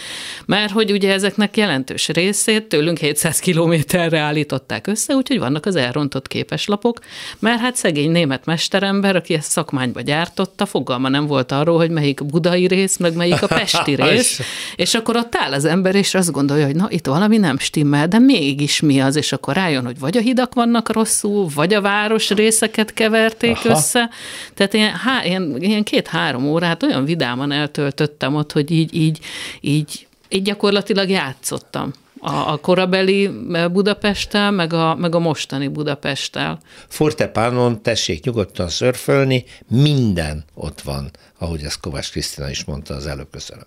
mert hogy ugye ezeknek jelentős részét tőlünk 700 kilométerre állították össze, úgyhogy vannak az elrontott képeslapok, mert hát szegény német mesterember, aki ezt szakmányba gyártotta, fogalma nem volt arról, hogy melyik budai rész, meg melyik a pesti rész, és akkor ott áll az ember, és azt gondolja, hogy na, itt valami nem stimmel, de mégis mi az, és akkor rájön, hogy vagy a hidak vannak rosszul, vagy a város részeket keverték Aha. össze. Tehát ilyen, há, ilyen, ilyen két-három órát olyan vidáman eltöltöttem ott, hogy így, így, így, így gyakorlatilag játszottam. A, a korabeli Budapesttel, meg a, meg a mostani Budapesttel. Fortepánon tessék nyugodtan szörfölni, minden ott van, ahogy ezt Kovács Krisztina is mondta az előbb, köszönöm.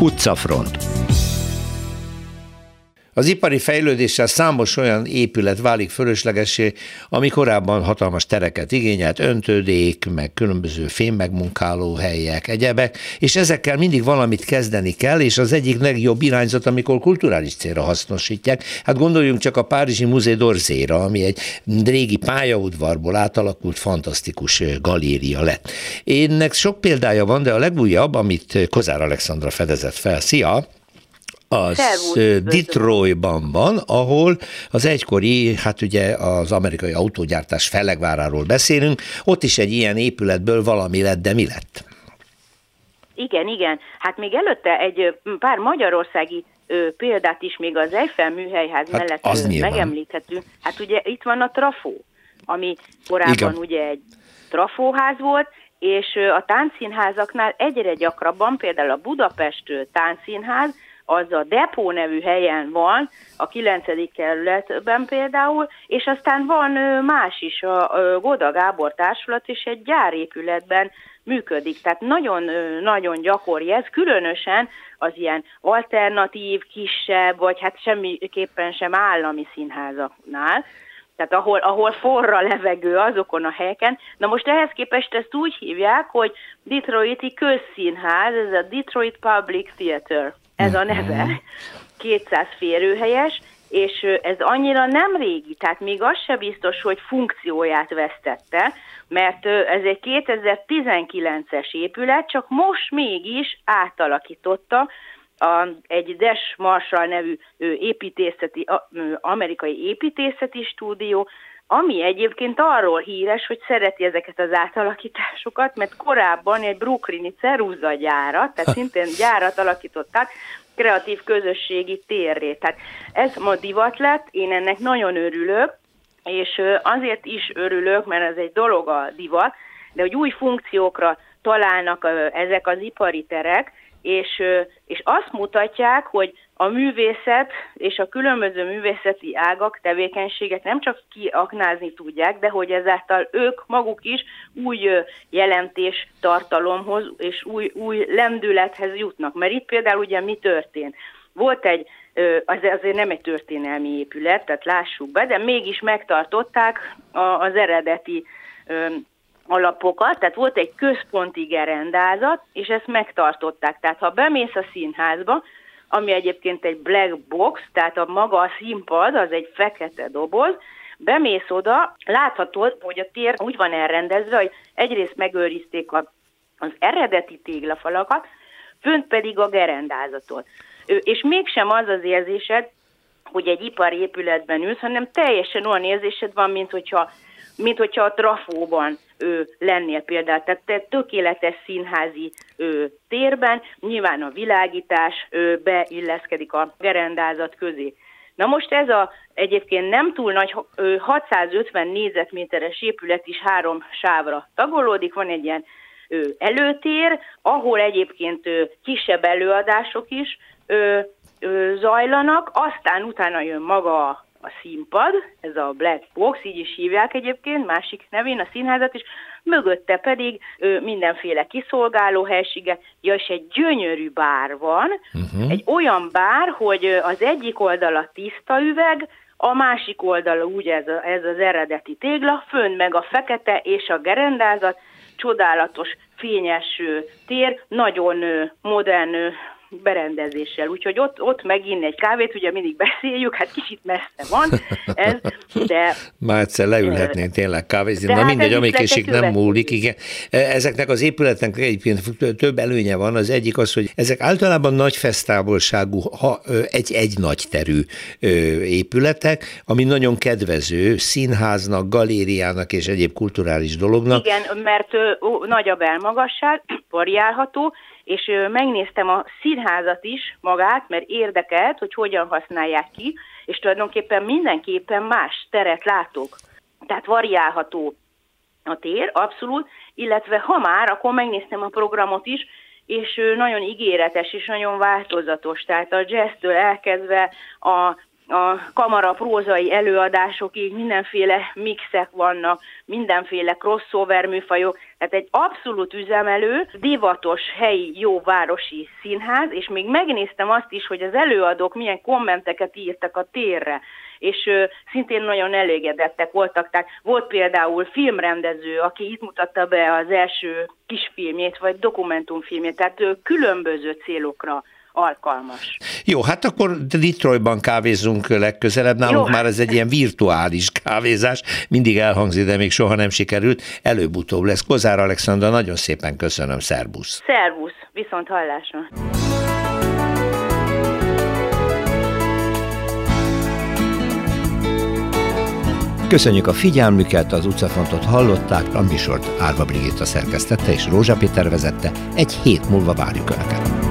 Utcafront. Az ipari fejlődéssel számos olyan épület válik fölöslegesé, ami korábban hatalmas tereket igényelt, öntődék, meg különböző fémmegmunkáló helyek, egyebek, és ezekkel mindig valamit kezdeni kell, és az egyik legjobb irányzat, amikor kulturális célra hasznosítják. Hát gondoljunk csak a Párizsi Musée d'Orsayra, ami egy régi pályaudvarból átalakult fantasztikus galéria lett. Ennek sok példája van, de a legújabb, amit Kozár Alexandra fedezett fel, szia, az üdvözlöm. Detroitban van, ahol az egykori, hát ugye az amerikai autógyártás felegváráról beszélünk, ott is egy ilyen épületből valami lett, de mi lett? Igen, igen. Hát még előtte egy pár magyarországi ö, példát is még az Eiffel műhelyház Hát mellett az megemlíthetünk. Hát ugye itt van a trafó, ami korábban Igen. ugye egy trafóház volt, és a táncszínházaknál egyre gyakrabban, például a Budapest táncszínház, az a Depó nevű helyen van, a 9. kerületben például, és aztán van más is, a Goda Gábor Társulat, és egy gyárépületben működik. Tehát nagyon, ö, nagyon gyakori ez, különösen az ilyen alternatív, kisebb, vagy hát semmiképpen sem állami színházaknál, tehát ahol, ahol forra levegő azokon a helyeken. Na most ehhez képest ezt úgy hívják, hogy Detroiti közszínház, ez a Detroit Public Theater, ez a neve, 200 férőhelyes, és ez annyira nem régi, tehát még az se biztos, hogy funkcióját vesztette, mert ez egy 2019-es épület, csak most mégis átalakította a, egy Des Marshall nevű építészeti, amerikai építészeti stúdió, ami egyébként arról híres, hogy szereti ezeket az átalakításokat, mert korábban egy brooklyni ceruzagyárat, tehát szintén gyárat alakították, kreatív közösségi térré. Tehát ez ma divat lett, én ennek nagyon örülök, és azért is örülök, mert ez egy dolog a divat, de hogy új funkciókra találnak ezek az ipari terek, és, és azt mutatják, hogy a művészet és a különböző művészeti ágak, tevékenységek nem csak kiaknázni tudják, de hogy ezáltal ők maguk is új jelentés tartalomhoz és új, új lendülethez jutnak. Mert itt például ugye mi történt? Volt egy, az azért nem egy történelmi épület, tehát lássuk be, de mégis megtartották az eredeti alapokat, tehát volt egy központi gerendázat, és ezt megtartották. Tehát ha bemész a színházba, ami egyébként egy black box, tehát a maga a színpad, az egy fekete doboz, bemész oda, láthatod, hogy a tér úgy van elrendezve, hogy egyrészt megőrizték a, az eredeti téglafalakat, fönt pedig a gerendázatot. És mégsem az az érzésed, hogy egy ipari épületben ülsz, hanem teljesen olyan érzésed van, mint hogyha, mint hogyha a trafóban ő, lennél például. Tehát te tökéletes színházi ő, térben, nyilván a világítás ő, beilleszkedik a gerendázat közé. Na most ez a egyébként nem túl nagy 650 négyzetméteres épület is három sávra tagolódik, van egy ilyen előtér, ahol egyébként kisebb előadások is zajlanak, aztán utána jön maga színpad, ez a Black Box, így is hívják egyébként, másik nevén a színházat is, mögötte pedig ö, mindenféle kiszolgáló helysége, ja, és egy gyönyörű bár van, uh-huh. egy olyan bár, hogy az egyik oldala tiszta üveg, a másik oldala úgy ez, a, ez az eredeti tégla, fönn meg a fekete és a gerendázat, csodálatos, fényes tér, nagyon modern berendezéssel, úgyhogy ott, ott meginni egy kávét, ugye mindig beszéljük, hát kicsit messze van ez, de... Már egyszer leülhetnénk tényleg kávézni, na hát mindegy, amíg késik nem múlik, igen. E, ezeknek az épületeknek egyébként több előnye van, az egyik az, hogy ezek általában nagy fesztávolságú, ha, egy-egy nagy terű épületek, ami nagyon kedvező színháznak, galériának és egyéb kulturális dolognak. Igen, mert ö, nagy a belmagasság, variálható, és megnéztem a színházat is magát, mert érdekelt, hogy hogyan használják ki, és tulajdonképpen mindenképpen más teret látok. Tehát variálható a tér, abszolút, illetve ha már, akkor megnéztem a programot is, és nagyon ígéretes és nagyon változatos, tehát a jazztől elkezdve a a kamara prózai előadásokig mindenféle mixek vannak, mindenféle crossover műfajok, tehát egy abszolút üzemelő, divatos helyi jó városi színház, és még megnéztem azt is, hogy az előadók milyen kommenteket írtak a térre, és ö, szintén nagyon elégedettek voltak. Tehát volt például filmrendező, aki itt mutatta be az első kisfilmjét, vagy dokumentumfilmjét, tehát ö, különböző célokra alkalmas. Jó, hát akkor Detroitban kávézunk legközelebb, nálunk Jó. már ez egy ilyen virtuális kávézás, mindig elhangzik, de még soha nem sikerült, előbb-utóbb lesz. Kozár Alexandra, nagyon szépen köszönöm, szervusz! Szervusz, viszont hallásra! Köszönjük a figyelmüket, az utcafrontot hallották, a műsort Árva Brigitta szerkesztette és Rózsa Péter vezette. Egy hét múlva várjuk Önöket.